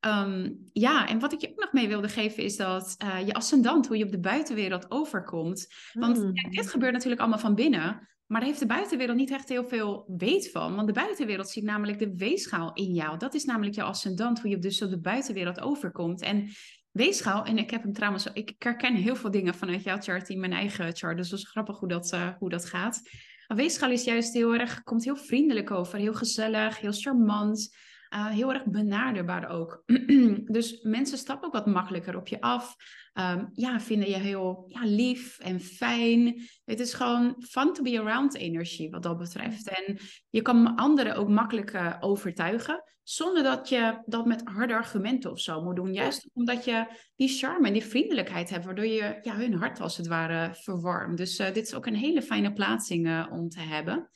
Speaker 1: um, *laughs* ja, en wat ik je ook nog mee wilde geven is dat uh, je ascendant, hoe je op de buitenwereld overkomt. Want mm. ja, dit gebeurt natuurlijk allemaal van binnen. Maar daar heeft de buitenwereld niet echt heel veel weet van. Want de buitenwereld ziet namelijk de weegschaal in jou. Dat is namelijk jouw ascendant, hoe je dus op de buitenwereld overkomt. En weegschaal, en ik heb hem trouwens, ik herken heel veel dingen vanuit jouw chart in mijn eigen chart. Dus dat is grappig hoe dat, uh, hoe dat gaat. Weegschaal is juist heel erg, komt heel vriendelijk over, heel gezellig, heel charmant. Uh, heel erg benaderbaar ook. *clears throat* dus mensen stappen ook wat makkelijker op je af. Um, ja, vinden je heel ja, lief en fijn. Het is gewoon fun to be around energie wat dat betreft. En je kan anderen ook makkelijk uh, overtuigen. Zonder dat je dat met harde argumenten of zo moet doen. Juist omdat je die charme en die vriendelijkheid hebt. Waardoor je ja, hun hart als het ware verwarmt. Dus uh, dit is ook een hele fijne plaatsing om te hebben.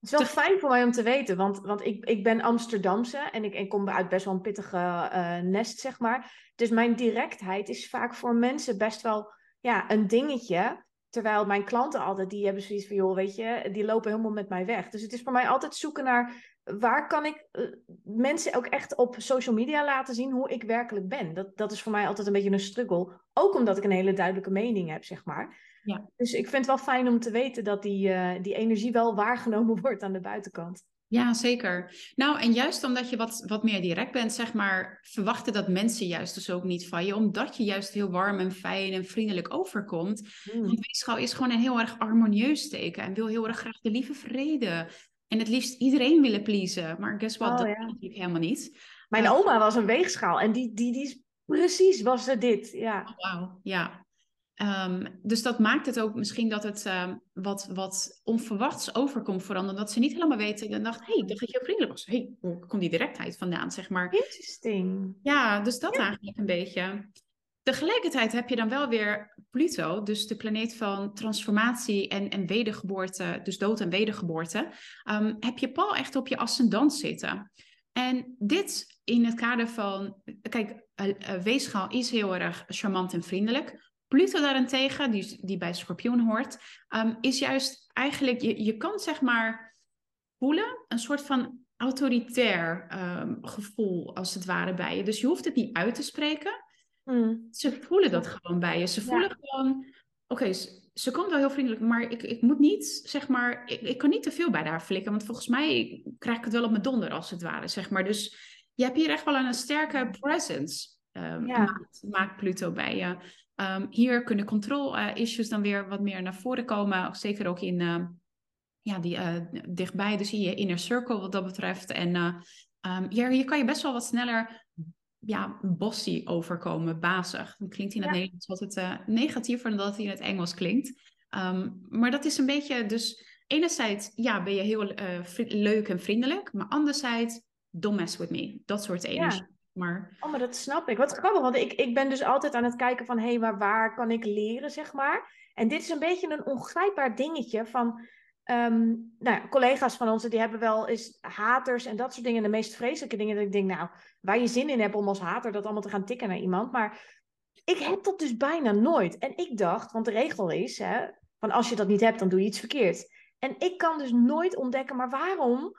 Speaker 2: Het is wel fijn voor mij om te weten, want, want ik, ik ben Amsterdamse en ik, kom uit best wel een pittige uh, nest, zeg maar. Dus mijn directheid is vaak voor mensen best wel ja, een dingetje. Terwijl mijn klanten altijd, die hebben zoiets van, joh, weet je, die lopen helemaal met mij weg. Dus het is voor mij altijd zoeken naar, waar kan ik uh, mensen ook echt op social media laten zien hoe ik werkelijk ben. Dat, dat is voor mij altijd een beetje een struggle. Ook omdat ik een hele duidelijke mening heb, zeg maar. Ja. Dus ik vind het wel fijn om te weten dat die, uh, die energie wel *laughs* waargenomen wordt aan de buitenkant.
Speaker 1: Ja, zeker. Nou, en juist omdat je wat, wat meer direct bent, zeg maar, verwachten dat mensen juist dus ook niet van je, omdat je juist heel warm en fijn en vriendelijk overkomt. Mm. Want weegschaal is gewoon een heel erg harmonieus teken en wil heel erg graag de lieve vrede. En het liefst iedereen willen pleasen. Maar guess what, oh, dat ja. ik helemaal niet.
Speaker 2: Mijn uh, oma was een weegschaal en die, die, die precies was ze dit. Ja.
Speaker 1: Oh, Wauw, ja. Um, dus dat maakt het ook misschien dat het um, wat, wat onverwachts overkomt voor anderen. Dat ze niet helemaal weten. En dacht, hé, hey, dat je heel vriendelijk was. Hé, hey, hoe komt die directheid vandaan, zeg maar.
Speaker 2: Interesting.
Speaker 1: Ja, dus dat eigenlijk een beetje. Tegelijkertijd heb je dan wel weer Pluto, dus de planeet van transformatie en, en wedergeboorte, dus dood en wedergeboorte, um, heb je Paul echt op je ascendant zitten. En dit in het kader van, kijk, uh, uh, weegschaal is heel erg charmant en vriendelijk. Pluto daarentegen, die, die bij Scorpioen hoort, um, is juist eigenlijk, je, je kan zeg maar voelen, een soort van autoritair um, gevoel als het ware bij je. Dus je hoeft het niet uit te spreken. Mm. Ze voelen dat gewoon bij je. Ze voelen ja. gewoon, oké, okay, ze, ze komt wel heel vriendelijk, maar ik, ik moet niet, zeg maar, ik, ik kan niet te veel bij haar flikken, want volgens mij krijg ik het wel op mijn donder als het ware, zeg maar. Dus je hebt hier echt wel een sterke presence, um, ja. maakt, maakt, Pluto bij je. Um, hier kunnen control-issues uh, dan weer wat meer naar voren komen, zeker ook in, uh, ja, die uh, dichtbij, dus in je inner circle wat dat betreft. En um, hier, hier kan je best wel wat sneller ja, bossy overkomen, bazig. Dan klinkt hij in het ja. Nederlands altijd uh, negatiever dan dat hij in het Engels klinkt. Um, maar dat is een beetje, dus enerzijds, ja, ben je heel uh, leuk en vriendelijk, maar anderzijds, don't mess with me. Dat soort energie. Ja. Maar...
Speaker 2: Oh, maar dat snap ik. Wat grappig, want ik, ik ben dus altijd aan het kijken van, hé, hey, maar waar kan ik leren, zeg maar. En dit is een beetje een ongrijpbaar dingetje van, Um, nou, collega's van ons die hebben wel eens haters en dat soort dingen. De meest vreselijke dingen dat ik denk, nou, waar je zin in hebt om als hater dat allemaal te gaan tikken naar iemand. Maar ik heb dat dus bijna nooit. En ik dacht, want de regel is, hè, van als je dat niet hebt, dan doe je iets verkeerd. En ik kan dus nooit ontdekken, maar waarom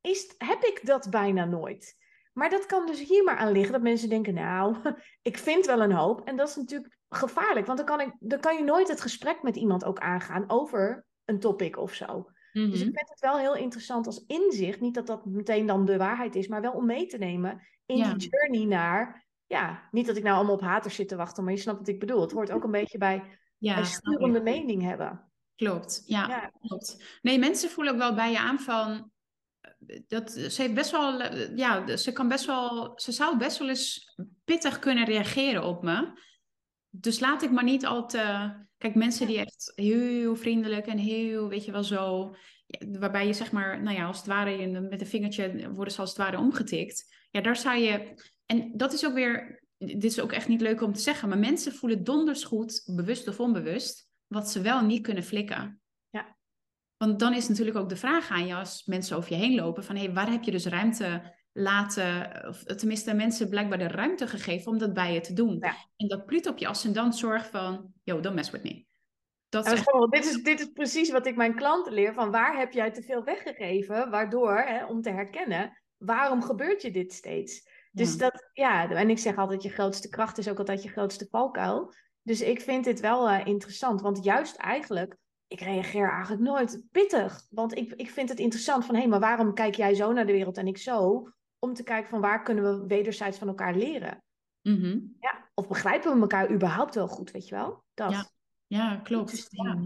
Speaker 2: is, heb ik dat bijna nooit? Maar dat kan dus hier maar aan liggen, dat mensen denken, nou, *laughs* ik vind wel een hoop. En dat is natuurlijk gevaarlijk, want dan kan, ik, dan kan je nooit het gesprek met iemand ook aangaan over een topic of zo. Dus ik mhm. vind het wel heel interessant als inzicht. Niet dat dat meteen dan de waarheid is, maar wel om mee te nemen in ja. die journey naar. Ja, niet dat ik nou allemaal op haters zit te wachten, maar je snapt wat ik bedoel. Het hoort ook een beetje bij ja, een sturende mening hebben.
Speaker 1: Klopt, ja, ja, klopt. Nee, mensen voelen ook wel bij je aan van. Dat, ze heeft best wel, ja, ze kan best wel, ze zou best wel eens pittig kunnen reageren op me. Dus laat ik maar niet al te Kijk, mensen die echt heel vriendelijk en heel, weet je wel, zo. Waarbij je zeg maar, nou ja, als het ware met een vingertje worden ze als het ware omgetikt. Ja, daar zou je. En dat is ook weer. Dit is ook echt niet leuk om te zeggen, maar mensen voelen donders goed, bewust of onbewust, wat ze wel niet kunnen flikken.
Speaker 2: Ja.
Speaker 1: Want dan is natuurlijk ook de vraag aan je als mensen over je heen lopen: van hé, hey, waar heb je dus ruimte laten, of tenminste mensen blijkbaar de ruimte gegeven om dat bij je te doen.
Speaker 2: Ja.
Speaker 1: En dat Pluto op je ascendant zorgt van, yo, don't mess with me.
Speaker 2: Dat is echt... dit, is, dit is precies wat ik mijn klanten leer, van waar heb jij te veel weggegeven, waardoor, hè, om te herkennen, waarom gebeurt je dit steeds? Dus dat, ja, en ik zeg altijd, je grootste kracht is ook altijd je grootste valkuil. Dus ik vind dit wel uh, interessant, want juist eigenlijk, ik reageer eigenlijk nooit pittig. Want ik, ik vind het interessant van, hé, hey, maar waarom kijk jij zo naar de wereld en ik zo? om te kijken van waar kunnen we wederzijds van elkaar leren.
Speaker 1: Mm-hmm.
Speaker 2: Ja, of begrijpen we elkaar überhaupt wel goed, weet je wel? Dat.
Speaker 1: Ja. ja, klopt. Ja.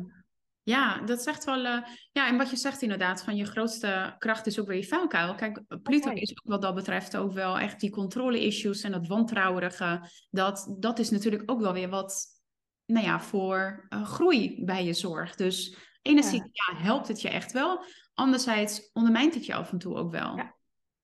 Speaker 1: ja. dat zegt wel. Uh, ja, en wat je zegt inderdaad, van je grootste kracht is ook weer je vuilkuil. Kijk, Pluto okay. is ook wat dat betreft ook wel echt die controle-issues en dat wantrouwerige. Dat, dat is natuurlijk ook wel weer wat, nou ja, voor uh, groei bij je zorgt. Dus enerzijds ja. ja. helpt het je echt wel. Anderzijds ondermijnt het je af en toe ook wel.
Speaker 2: Ja.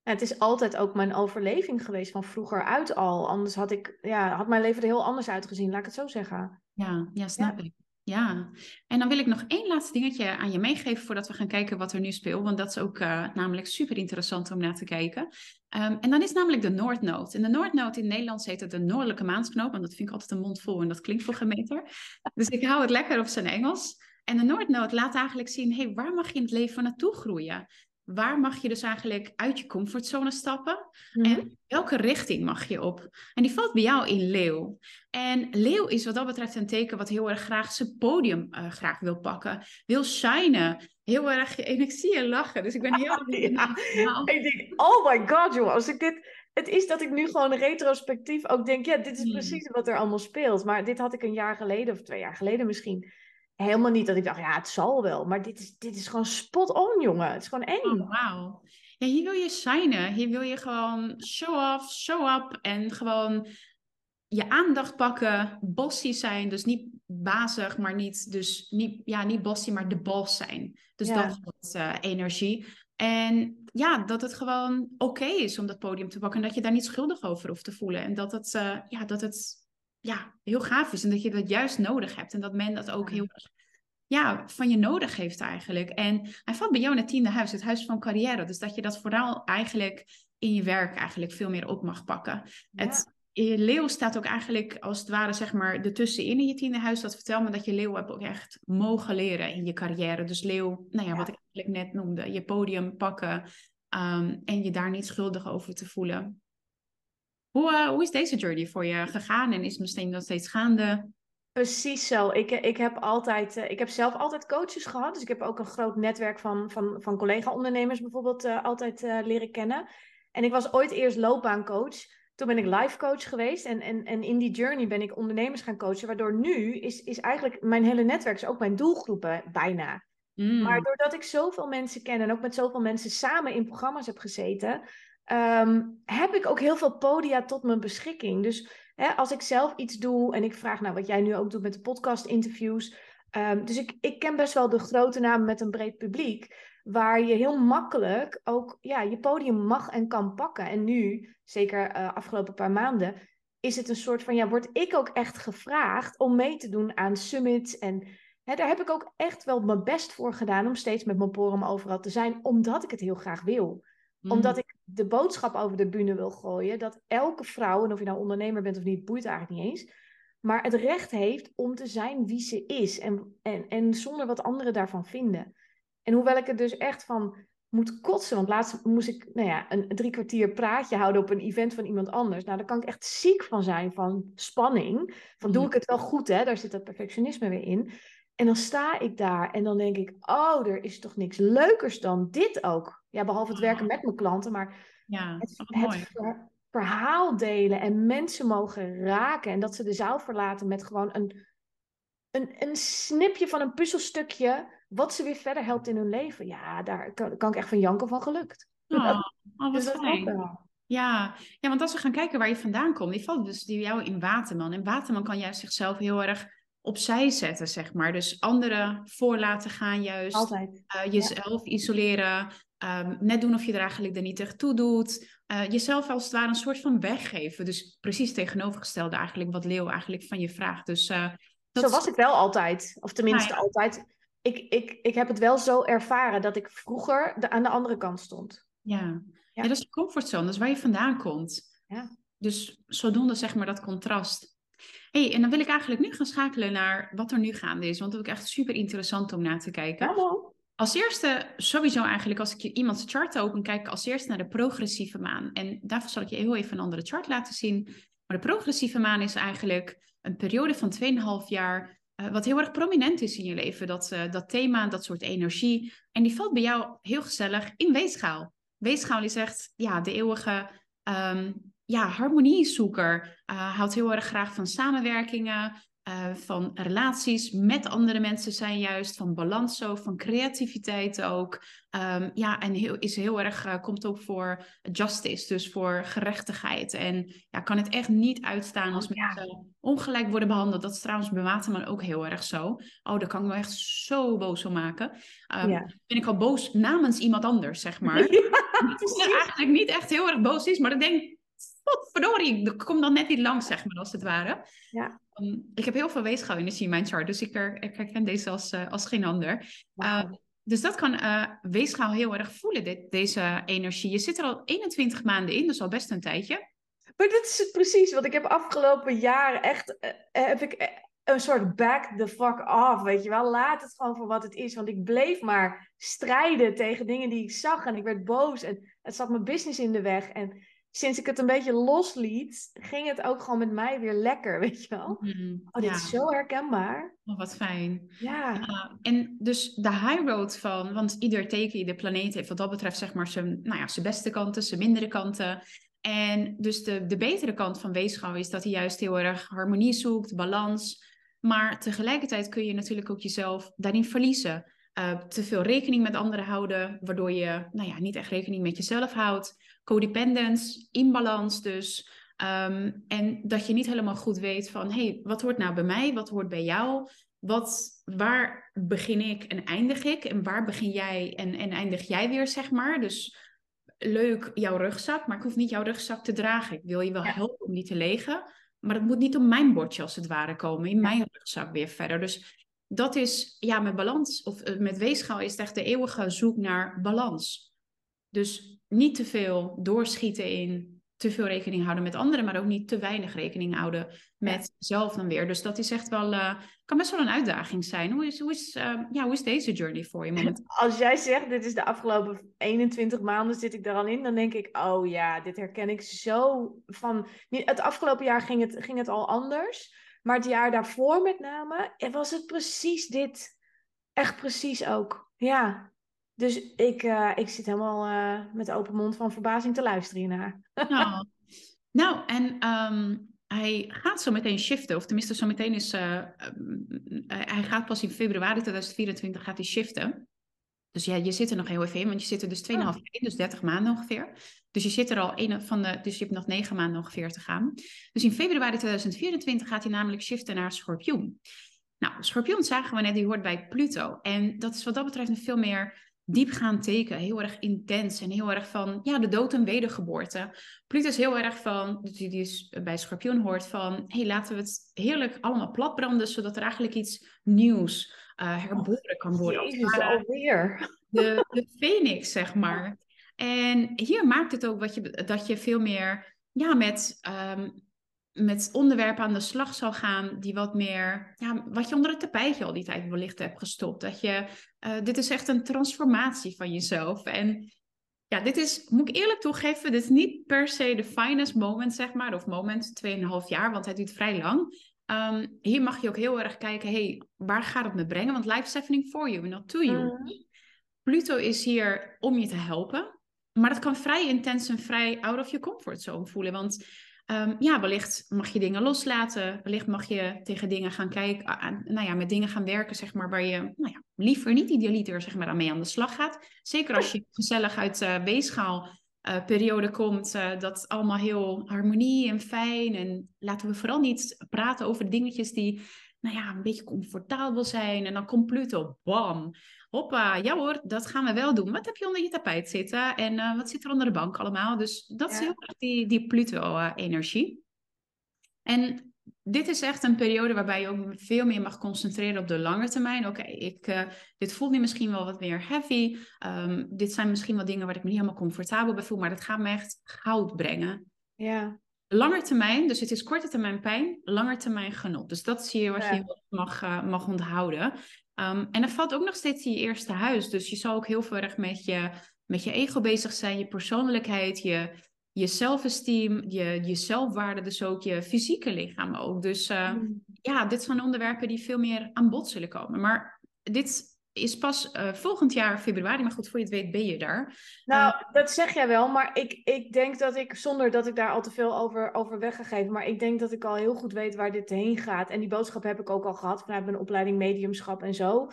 Speaker 2: Het is altijd ook mijn overleving geweest van vroeger uit al. Anders had, ik, ja, had mijn leven er heel anders uitgezien, laat ik het zo zeggen.
Speaker 1: Ja, ja snap ik. Ja, en dan wil ik nog één laatste dingetje aan je meegeven voordat we gaan kijken wat er nu speelt. Want dat is ook uh, namelijk super interessant om naar te kijken. Um, en dan is namelijk de Noordnood. En de Noordnood in Nederland heet het de Noordelijke Maansknoop. Want dat vind ik altijd een mond vol en dat klinkt voor geen meter. Dus ik hou het lekker op zijn Engels. En de Noordnood laat eigenlijk zien, hey, waar mag je in het leven naartoe groeien? Waar mag je dus eigenlijk uit je comfortzone stappen? En welke richting mag je op? En die valt bij jou in leeuw. En leeuw is wat dat betreft een teken wat heel erg graag zijn podium uh, graag wil pakken. Wil shinen. Heel erg, en ik zie je lachen, dus ik ben heel... *laughs*
Speaker 2: ja. Ik denk, oh my god joh, als ik dit... Het is dat ik nu gewoon retrospectief ook denk, ja, dit is precies wat er allemaal speelt. Maar dit had ik een jaar geleden, of twee jaar geleden misschien helemaal niet dat ik dacht, ja, het zal wel. Maar dit is, dit is gewoon spot on, jongen. Het is gewoon eng.
Speaker 1: Oh, wauw. Ja, hier wil je shinen. Hier wil je gewoon show off, show up. En gewoon je aandacht pakken. Bossy zijn. Dus niet bazig, maar niet, dus niet, ja, niet bossy, maar de boss zijn. Dus ja. dat is uh, energie. En ja, dat het gewoon oké okay is om dat podium te pakken. En dat je daar niet schuldig over hoeft te voelen. En dat het, uh, ja, dat het ja, heel gaaf is. En dat je dat juist nodig hebt. En dat men dat ook heel ja, van je nodig heeft eigenlijk. En hij valt bij jou in het tiende huis, het huis van carrière. Dus dat je dat vooral eigenlijk in je werk eigenlijk veel meer op mag pakken. Het, je leeuw staat ook eigenlijk als het ware zeg maar ertussenin in je tiende huis. Dat vertel me dat je leeuw hebt ook echt mogen leren in je carrière. Dus leeuw, nou ja, wat ik eigenlijk net noemde, je podium pakken um, en je daar niet schuldig over te voelen. Hoe, uh, hoe is deze journey voor je gegaan en is misschien nog steeds gaande?
Speaker 2: Precies zo. Ik, ik, heb altijd, ik heb zelf altijd coaches gehad. Dus ik heb ook een groot netwerk van, van, van collega-ondernemers bijvoorbeeld uh, altijd leren kennen. En ik was ooit eerst loopbaancoach. Toen ben ik life coach geweest. En, en, en in die journey ben ik ondernemers gaan coachen. Waardoor nu is, is eigenlijk mijn hele netwerk is ook mijn doelgroepen bijna. Mm. Maar doordat ik zoveel mensen ken en ook met zoveel mensen samen in programma's heb gezeten, um, heb ik ook heel veel podia tot mijn beschikking. Dus hè, als ik zelf iets doe en ik vraag, nou wat jij nu ook doet met de podcast-interviews. Um, dus ik, ik ken best wel de grote namen met een breed publiek waar je heel makkelijk ook ja, je podium mag en kan pakken. En nu, zeker uh, afgelopen paar maanden, is het een soort van, ja, word ik ook echt gevraagd om mee te doen aan summits. En hè, daar heb ik ook echt wel mijn best voor gedaan om steeds met mijn porum overal te zijn, omdat ik het heel graag wil. Mm. Omdat ik de boodschap over de bühne wil gooien, dat elke vrouw, en of je nou ondernemer bent of niet, boeit eigenlijk niet eens, maar het recht heeft om te zijn wie ze is en, en, en zonder wat anderen daarvan vinden. En hoewel ik er dus echt van moet kotsen, want laatst moest ik nou ja, een drie kwartier praatje houden op een event van iemand anders. Nou, daar kan ik echt ziek van zijn, van spanning. Van doe ik het wel goed, hè? Daar zit dat perfectionisme weer in. En dan sta ik daar en dan denk ik, oh, er is toch niks leukers dan dit ook. Ja, behalve het werken met mijn klanten, maar ja, het, het verhaal delen en mensen mogen raken. En dat ze de zaal verlaten met gewoon een, een, een snipje van een puzzelstukje wat ze weer verder helpt in hun leven. Ja, daar kan, kan ik echt van janken van gelukt.
Speaker 1: Oh, *laughs* oh wat fijn. Ja. ja, want als we gaan kijken waar je vandaan komt, die valt dus die jou in Waterman. En Waterman kan juist zichzelf heel erg opzij zetten, zeg maar. Dus anderen voor laten gaan, juist.
Speaker 2: Altijd.
Speaker 1: Uh, jezelf isoleren. Um, net doen of je er eigenlijk er niet echt toe doet. Uh, jezelf als het ware een soort van weggeven. Dus precies tegenovergestelde eigenlijk wat Leo eigenlijk van je vraagt. Dus, uh,
Speaker 2: dat... Zo was ik wel altijd. Of tenminste altijd ik, ik, ik heb het wel zo ervaren dat ik vroeger de, aan de andere kant stond.
Speaker 1: Ja. ja. dat is de comfortzone, dat is waar je vandaan komt.
Speaker 2: Ja.
Speaker 1: Dus zodoende zeg maar dat contrast. Hey, en dan wil ik eigenlijk nu gaan schakelen naar wat er nu gaande is. Want dat vind ik echt super interessant om naar te kijken.
Speaker 2: Hallo.
Speaker 1: Als eerste, sowieso eigenlijk, als ik je iemands chart open, kijk ik als eerste naar de progressieve maan. En daarvoor zal ik je heel even een andere chart laten zien. Maar de progressieve maan is eigenlijk een periode van 2,5 jaar eh, wat heel erg prominent is in je leven. Dat, uh, dat thema, dat soort energie. En die valt bij jou heel gezellig in weegschaal. Weegschaal is echt ja, de eeuwige um, ja, harmoniezoeker. Uh, houdt heel erg graag van samenwerkingen. Uh, van relaties met andere mensen zijn juist, van balans zo, van creativiteit ook. Um, ja, en heel, is heel erg, uh, komt ook voor justice, dus voor gerechtigheid. En ja, kan het echt niet uitstaan als oh, mensen ongelijk worden behandeld. Dat is trouwens bij Waterman ook heel erg zo. Oh, daar kan ik me echt zo boos om maken. Um, ja. Ben ik al boos namens iemand anders, zeg maar. *laughs* Ja, dat eigenlijk niet echt heel erg boos is, maar ik denk, verdorie, ik kom dan net niet langs, zeg maar, als het ware.
Speaker 2: Ja.
Speaker 1: Um, ik heb heel veel weegschaal-energie in mijn chart, dus ik, er, ik herken deze als, uh, als geen ander. Uh, dus dat kan uh, weegschaal heel erg voelen, dit, deze energie. Je zit er al 21 maanden in, dus al best een tijdje.
Speaker 2: Maar dit is het precies, want ik heb afgelopen jaren echt, heb ik een soort back the fuck off, weet je wel. Laat het gewoon voor wat het is, want ik bleef maar strijden tegen dingen die ik zag en ik werd boos en het zat mijn business in de weg en sinds ik het een beetje losliet, ging het ook gewoon met mij weer lekker, *laughs* weet je wel. Mm, oh, dit is zo herkenbaar.
Speaker 1: Oh, wat fijn.
Speaker 2: Ja.
Speaker 1: en dus de high road van, want ieder teken, de planeet heeft wat dat betreft zeg maar zijn, nou ja, zijn beste kanten, zijn mindere kanten. En dus de, de betere kant van weegschaal is dat hij juist heel erg harmonie zoekt, balans. Maar tegelijkertijd kun je natuurlijk ook jezelf daarin verliezen. Uh, te veel rekening met anderen houden, waardoor je nou ja, niet echt rekening met jezelf houdt codependence, imbalans dus. Um, en dat je niet helemaal goed weet van, hé, hey, wat hoort nou bij mij? Wat hoort bij jou? Wat, waar begin ik en eindig ik? En waar begin jij en, en eindig jij weer, zeg maar? Dus leuk jouw rugzak, maar ik hoef niet jouw rugzak te dragen. Ik wil je wel helpen om die te legen. maar het moet niet op mijn bordje als het ware komen, in mijn rugzak weer verder. Dus dat is, ja, met balans, of eh, met weegschaal is het echt de eeuwige zoek naar balans. Dus niet te veel doorschieten in te veel rekening houden met anderen, maar ook niet te weinig rekening houden met zelf dan weer. Dus dat is echt wel, uh, kan best wel een uitdaging zijn. Hoe is, hoe is, uh, ja, hoe is deze journey voor je moment? *laughs*
Speaker 2: Als jij zegt, dit is de afgelopen 21 maanden zit ik er al in, dan denk ik, oh ja, dit herken ik zo van... Het afgelopen jaar ging het, ging het al anders, maar het jaar daarvoor met name was het precies dit. Echt precies ook, ja. Dus ik, uh, ik zit helemaal uh, met open mond van verbazing te luisteren hiernaar.
Speaker 1: Nou, *laughs* nou en um, hij gaat zo meteen shiften. Of tenminste, zo meteen is... Uh, hij gaat pas in februari 2024 gaat hij shiften. Dus ja, je zit er nog heel even in, want je zit er dus 2,5 oh. jaar in, dus 30 maanden ongeveer. Dus je zit er al een van de, dus je hebt nog 9 maanden ongeveer te gaan. Dus in februari 2024 gaat hij namelijk shiften naar Schorpioen. Nou, Schorpioen zagen we net, die hoort bij Pluto. En dat is wat dat betreft een veel meer diepgaand teken, heel erg intens en heel erg van ja, de dood en wedergeboorte. Pluto is heel erg van, die dus bij Schorpioen hoort van, hey, laten we het heerlijk allemaal platbranden, zodat er eigenlijk iets nieuws uh, herboren kan worden.
Speaker 2: Jezus, alweer.
Speaker 1: De, de phoenix, zeg maar. En hier maakt het ook wat je, dat je veel meer ja, met um, met onderwerpen aan de slag zal gaan die wat meer, ja, wat je onder het tapijtje al die tijd wellicht hebt gestopt. Dat je, uh, dit is echt een transformatie van jezelf. En ja, dit is, moet ik eerlijk toegeven, dit is niet per se de finest moment, zeg maar, of moment 2,5 jaar, want het duurt vrij lang. Um, hier mag je ook heel erg kijken, hey, waar gaat het me brengen? Want life happening for you, not to you. Mm. Pluto is hier om je te helpen, maar dat kan vrij intens en vrij out of your comfort zone voelen, want Um, ja, wellicht mag je dingen loslaten. Wellicht mag je tegen dingen gaan kijken, nou ja, met dingen gaan werken, zeg maar, waar je nou ja, liever niet idealiter zeg maar, aan mee aan de slag gaat. Zeker als je gezellig uit de uh, periode komt, uh, dat allemaal heel harmonie en fijn. En laten we vooral niet praten over dingetjes die, nou ja, een beetje comfortabel zijn. En dan komt Pluto, bam, hoppa, ja hoor, dat gaan we wel doen. Wat heb je onder je tapijt zitten en uh, wat zit er onder de bank allemaal? Dus dat is heel erg die, die Pluto-energie. En dit is echt een periode waarbij je ook veel meer mag concentreren op de lange termijn. Oké, ik uh, dit voelt nu misschien wel wat meer heavy. Um, dit zijn misschien wel dingen waar ik me niet helemaal comfortabel bij voel, maar dat gaat me echt goud brengen.
Speaker 2: Ja.
Speaker 1: Langer termijn, dus het is korte termijn pijn, langer termijn genot. Dus dat zie je wat ja. je mag, uh, mag onthouden. Um, en er valt ook nog steeds in je eerste huis. Dus je zal ook heel veel erg met je, met je ego bezig zijn, je persoonlijkheid, je, je zelfesteem, je, je zelfwaarde, dus ook je fysieke lichaam ook. Dus uh, mm. ja, dit zijn onderwerpen die veel meer aan bod zullen komen. Maar dit is pas uh, volgend jaar februari, maar goed, voor je het weet ben je daar.
Speaker 2: Nou, uh, dat zeg jij wel, maar ik, ik denk dat ik, zonder dat ik daar al te veel over, over weggegeven, maar ik denk dat ik al heel goed weet waar dit heen gaat. En die boodschap heb ik ook al gehad vanuit mijn opleiding mediumschap en zo.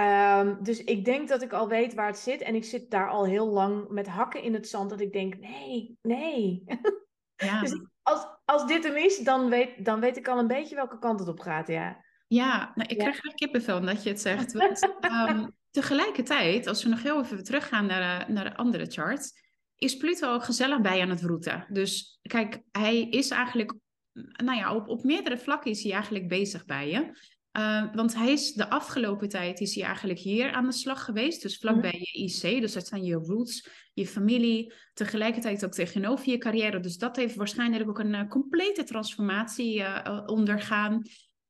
Speaker 2: Um, dus ik denk dat ik al weet waar het zit. En ik zit daar al heel lang met hakken in het zand. Dat ik denk, nee, nee. *laughs* Ja. dus als, als dit hem is, dan weet, dan weet ik al een beetje welke kant het op gaat, ja.
Speaker 1: Ja, nou, ik krijg er kippenvel omdat je het zegt. Want, um, *laughs* tegelijkertijd, als we nog heel even teruggaan naar de, naar de andere chart, is Pluto ook gezellig bij aan het roeten. Dus kijk, hij is eigenlijk, nou ja, op, op meerdere vlakken is hij eigenlijk bezig bij je. Uh, want hij is de afgelopen tijd is hij eigenlijk hier aan de slag geweest. Dus vlakbij mm. je IC. Dus dat zijn je roots, je familie. Tegelijkertijd ook tegenover je carrière. Dus dat heeft waarschijnlijk ook een uh, complete transformatie uh, ondergaan.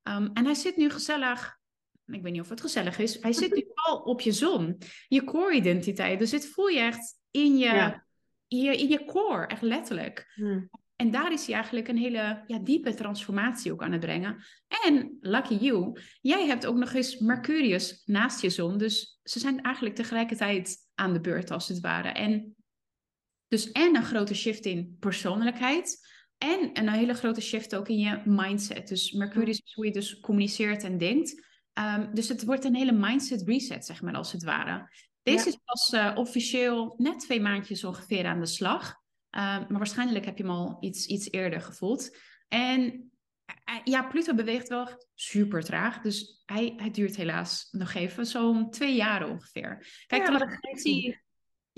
Speaker 1: Um, en hij zit nu gezellig, ik weet niet of het gezellig is, hij zit nu *laughs* al op je zon, je core-identiteit. Dus dit voel je echt in je, ja. in je, in je core, echt letterlijk. Hmm. En daar is hij eigenlijk een hele ja, diepe transformatie ook aan het brengen. En lucky you, jij hebt ook nog eens Mercurius naast je zon. Dus ze zijn eigenlijk tegelijkertijd aan de beurt als het ware. En dus en een grote shift in persoonlijkheid. En een hele grote shift ook in je mindset. Dus Mercurius is hoe je dus communiceert en denkt. Um, dus het wordt een hele mindset reset, zeg maar, als het ware. Deze ja. is pas uh, officieel net twee maandjes ongeveer aan de slag. Um, maar waarschijnlijk heb je hem al iets, iets eerder gevoeld. En uh, ja, Pluto beweegt wel super traag. Dus hij, hij duurt helaas nog even zo'n twee jaar ongeveer. Kijk,
Speaker 2: ja, geeft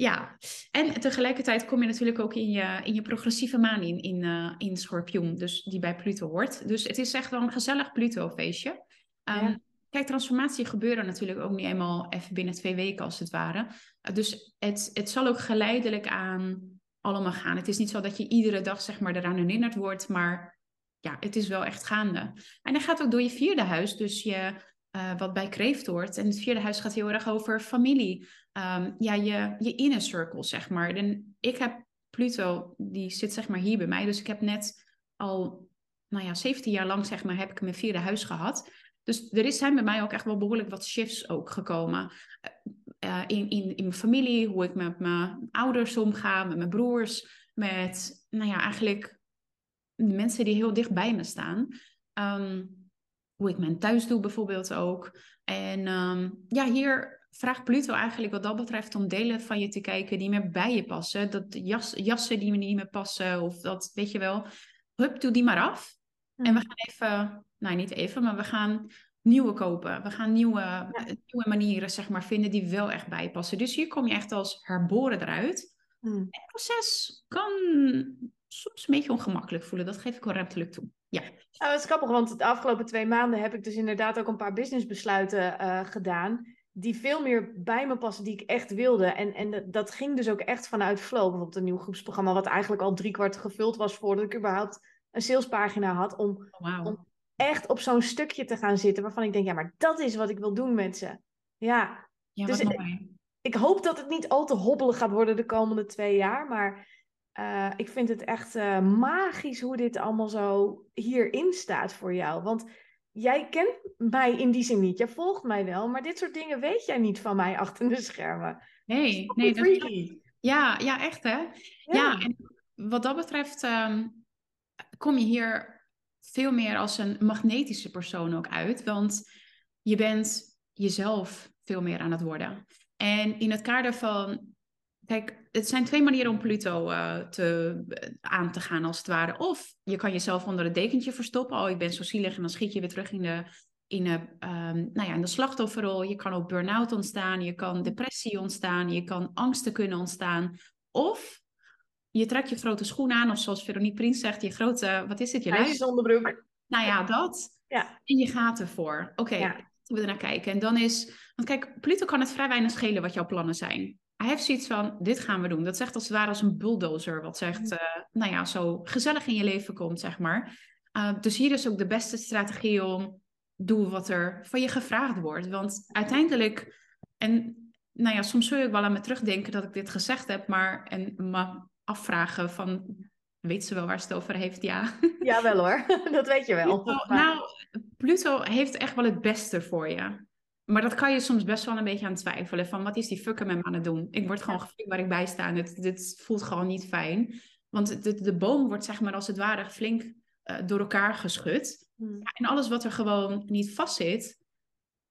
Speaker 1: Ja, en tegelijkertijd kom je natuurlijk ook in je, in je progressieve maan in, in, uh, in Schorpioen, dus die bij Pluto hoort. Dus het is echt wel een gezellig Pluto-feestje. Um, ja. Kijk, transformatie gebeuren natuurlijk ook niet eenmaal even binnen twee weken als het ware. Uh, dus het, het zal ook geleidelijk aan allemaal gaan. Het is niet zo dat je iedere dag zeg maar eraan herinnerd wordt, maar ja, het is wel echt gaande. En dat gaat ook door je vierde huis, dus je, uh, wat bij kreeft hoort. En het vierde huis gaat heel erg over familie. Um, ja, je, je inner circle, zeg maar. En ik heb Pluto, die zit zeg maar hier bij mij. Dus ik heb net al, nou ja, 17 jaar lang zeg maar, heb ik mijn vierde huis gehad. Dus er is, zijn bij mij ook echt wel behoorlijk wat shifts ook gekomen. Uh, in, in, in mijn familie, hoe ik met mijn ouders omga, met mijn broers, met, nou ja, eigenlijk de mensen die heel dicht bij me staan. Um, hoe ik mijn thuis doe bijvoorbeeld ook. En um, ja, hier vraagt Pluto eigenlijk wat dat betreft om delen van je te kijken die meer bij je passen. Dat jas, jassen die me niet meer passen of dat, weet je wel. Hup, doe die maar af. En we gaan even, nou niet even, maar we gaan nieuwe kopen. We gaan nieuwe, ja. nieuwe manieren zeg maar, vinden die wel echt bijpassen. Dus hier kom je echt als herboren eruit. Hmm. Het proces kan soms een beetje ongemakkelijk voelen. Dat geef ik wel ruimtelijk toe. Ja.
Speaker 2: Nou, dat is grappig, want de afgelopen twee maanden heb ik dus inderdaad ook een paar businessbesluiten uh, gedaan. Die veel meer bij me passen, die ik echt wilde. En, en dat ging dus ook echt vanuit flow. Bijvoorbeeld een nieuw groepsprogramma, wat eigenlijk al driekwart gevuld was voordat ik überhaupt een salespagina had. Om,
Speaker 1: oh, wow.
Speaker 2: om echt op zo'n stukje te gaan zitten waarvan ik denk, ja, maar dat is wat ik wil doen met ze. Ja,
Speaker 1: ja
Speaker 2: dus ik, ik hoop dat het niet al te hobbelig gaat worden de komende twee jaar. Maar uh, ik vind het echt uh, magisch hoe dit allemaal zo hierin staat voor jou. Want jij kent mij in die zin niet. Jij volgt mij wel, maar dit soort dingen weet jij niet van mij achter de schermen.
Speaker 1: Nee, dat nee. Dat ja, ja, echt hè. Ja. ja, en wat dat betreft um, kom je hier veel meer als een magnetische persoon ook uit. Want je bent jezelf veel meer aan het worden. En in het kader van Kijk, het zijn twee manieren om Pluto uh, te, aan te gaan, als het ware. Of je kan jezelf onder het dekentje verstoppen. Oh, ik ben zo zielig. En dan schiet je weer terug in de, in de, um, nou ja, in de slachtofferrol. Je kan ook burn-out ontstaan. Je kan depressie ontstaan. Je kan angsten kunnen ontstaan. Of je trekt je grote schoen aan. Of zoals Veronique Prins zegt, je grote, wat is het? Je
Speaker 2: lijstonderdruk.
Speaker 1: Nou ja, dat.
Speaker 2: Ja.
Speaker 1: En je gaat ervoor. Oké, okay, ja. we er naar kijken. En dan is, want kijk, Pluto kan het vrij weinig schelen wat jouw plannen zijn hij heeft zoiets van, dit gaan we doen. Dat zegt als het ware als een bulldozer, wat zegt, uh, nou ja, zo gezellig in je leven komt, zeg maar. Uh, dus hier is ook de beste strategie om, doe wat er van je gevraagd wordt. Want uiteindelijk, en nou ja, soms zul je ook wel aan me terugdenken dat ik dit gezegd heb, maar en me afvragen van, weet ze wel waar ze het over heeft? Ja.
Speaker 2: Ja, wel hoor, *laughs* dat weet je wel.
Speaker 1: Pluto, nou, Pluto heeft echt wel het beste voor je. Maar dat kan je soms best wel een beetje aan twijfelen. Van wat is die fucker met me aan het doen? Ik word gewoon geflikt waar ik bij sta. En het, dit voelt gewoon niet fijn. Want de, de boom wordt zeg maar als het ware flink uh, door elkaar geschud. Hmm. Ja, en alles wat er gewoon niet vast zit,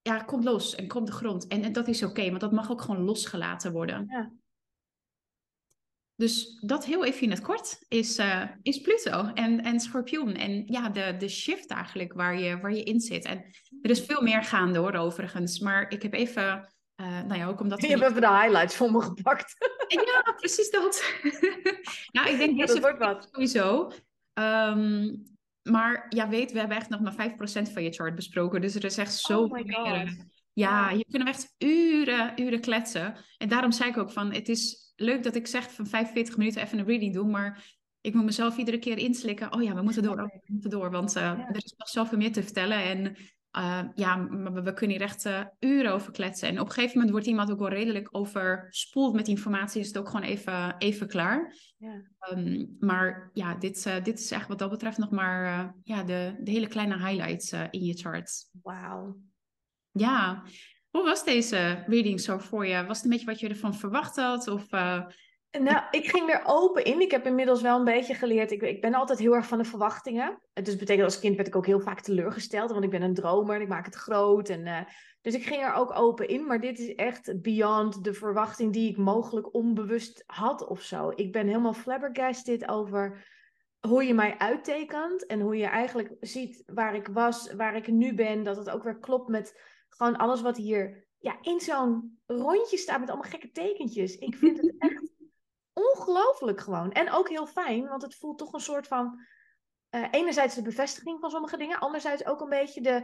Speaker 1: ja, komt los en komt de grond. En, en dat is oké, want dat mag ook gewoon losgelaten worden.
Speaker 2: Ja.
Speaker 1: Dus dat heel even in het kort is, uh, is Pluto en, en Schorpioen. En ja, de, de shift eigenlijk waar je, waar je in zit. En er is veel meer gaande hoor, overigens. Maar ik heb even, uh, nou ja, ook omdat...
Speaker 2: Je hebt even de highlights voor me gepakt. *laughs*
Speaker 1: ja, precies dat. *laughs* nou, ik denk
Speaker 2: ja, dat wordt wat.
Speaker 1: sowieso. Um, maar ja, weet, we hebben echt nog maar 5% van je chart besproken. Dus er is echt zo
Speaker 2: oh meer.
Speaker 1: Ja, je kunnen echt uren, uren kletsen. En daarom zei ik ook van, het is leuk dat ik zeg van 45 minuten even een reading doen, maar ik moet mezelf iedere keer inslikken. Oh ja, we moeten door, oh, we moeten door, want uh, ja. er is nog zoveel meer te vertellen. En uh, ja, we, we, kunnen hier echt uh, uren over kletsen. En op een gegeven moment wordt iemand ook wel redelijk overspoeld met informatie, is het ook gewoon even, even klaar.
Speaker 2: Ja.
Speaker 1: Um, maar ja, dit, dit is echt wat dat betreft nog maar ja, de, de hele kleine highlights in je chart.
Speaker 2: Wauw.
Speaker 1: Ja, hoe was deze reading zo voor je? Was het een beetje wat je ervan verwacht had? Of, uh...
Speaker 2: Nou, ik ging er open in. Ik heb inmiddels wel een beetje geleerd. Ik, ik ben altijd heel erg van de verwachtingen. Dus betekent als kind werd ik ook heel vaak teleurgesteld. Want ik ben een dromer en ik maak het groot. En, uh, dus ik ging er ook open in. Maar dit is echt beyond de verwachting die ik mogelijk onbewust had of zo. Ik ben helemaal flabbergasted over hoe je mij uittekent. En hoe je eigenlijk ziet waar ik was, waar ik nu ben. Dat het ook weer klopt met gewoon alles wat hier ja, in zo'n rondje staat met allemaal gekke tekentjes. Ik vind het *laughs* echt ongelooflijk gewoon. En ook heel fijn, want het voelt toch een soort van... Uh, enerzijds de bevestiging van sommige dingen, anderzijds ook een beetje de,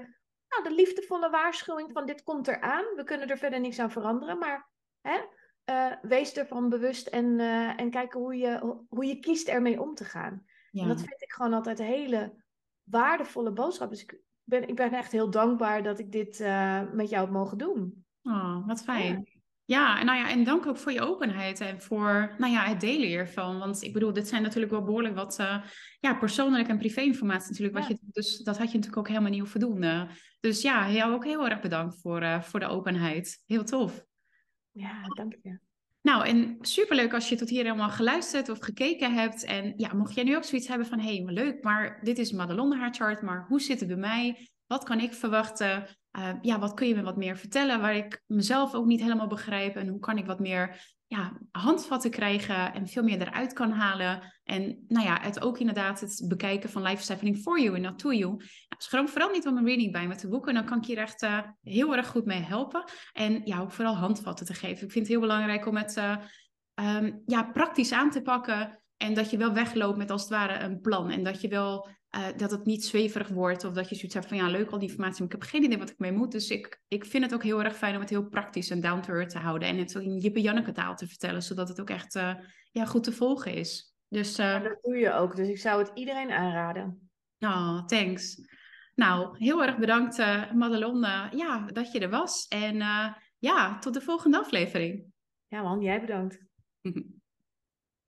Speaker 2: nou, de liefdevolle waarschuwing van dit komt eraan. We kunnen er verder niks aan veranderen, maar hè, uh, wees ervan bewust en, uh, en kijken hoe je, hoe je kiest ermee om te gaan. Ja. En dat vind ik gewoon altijd een hele waardevolle boodschap. Dus ik ben, ik ben echt heel dankbaar dat ik dit met jou heb mogen doen.
Speaker 1: Oh, wat fijn. Ja, en, nou ja, en dank ook voor je openheid en voor nou ja, het delen hiervan. Want ik bedoel, dit zijn natuurlijk wel behoorlijk wat uh, ja, persoonlijke en privé-informatie natuurlijk. Wat je, dus dat had je natuurlijk ook helemaal niet hoeven doen. Uh, dus ja, jou ook heel erg bedankt voor, uh, voor de openheid. Heel tof.
Speaker 2: Ja, dank je.
Speaker 1: Nou, en superleuk als je tot hier helemaal geluisterd of gekeken hebt. En ja, mocht jij nu ook zoiets hebben van, hé, hey, leuk, maar dit is Madelon haar chart, maar hoe zit het bij mij? Wat kan ik verwachten? Uh, ja, wat kun je me wat meer vertellen waar ik mezelf ook niet helemaal begrijp en hoe kan ik wat meer ja, handvatten krijgen en veel meer eruit kan halen. En nou ja, het ook inderdaad het bekijken van Life is Happening for You en not to you. Schroom vooral niet om een reading bij me te boeken. Dan kan ik je echt uh, heel erg goed mee helpen. En ja, ook vooral handvatten te geven. Ik vind het heel belangrijk om het uh, um, ja, praktisch aan te pakken. En dat je wel wegloopt met als het ware een plan. En dat je wel uh, dat het niet zweverig wordt of dat je zoiets hebt van ja, leuk al die informatie, maar ik heb geen idee wat ik mee moet. Dus ik, ik vind het ook heel erg fijn om het heel praktisch en down to earth te houden en het in Jippe Janneke taal te vertellen, zodat het ook echt uh, ja, goed te volgen is. Dus, uh,
Speaker 2: ja, dat doe je ook, dus ik zou het iedereen aanraden.
Speaker 1: Oh, thanks. Nou, heel erg bedankt Madelon ja, dat je er was. En ja, tot de volgende aflevering.
Speaker 2: Ja man, jij bedankt. *laughs*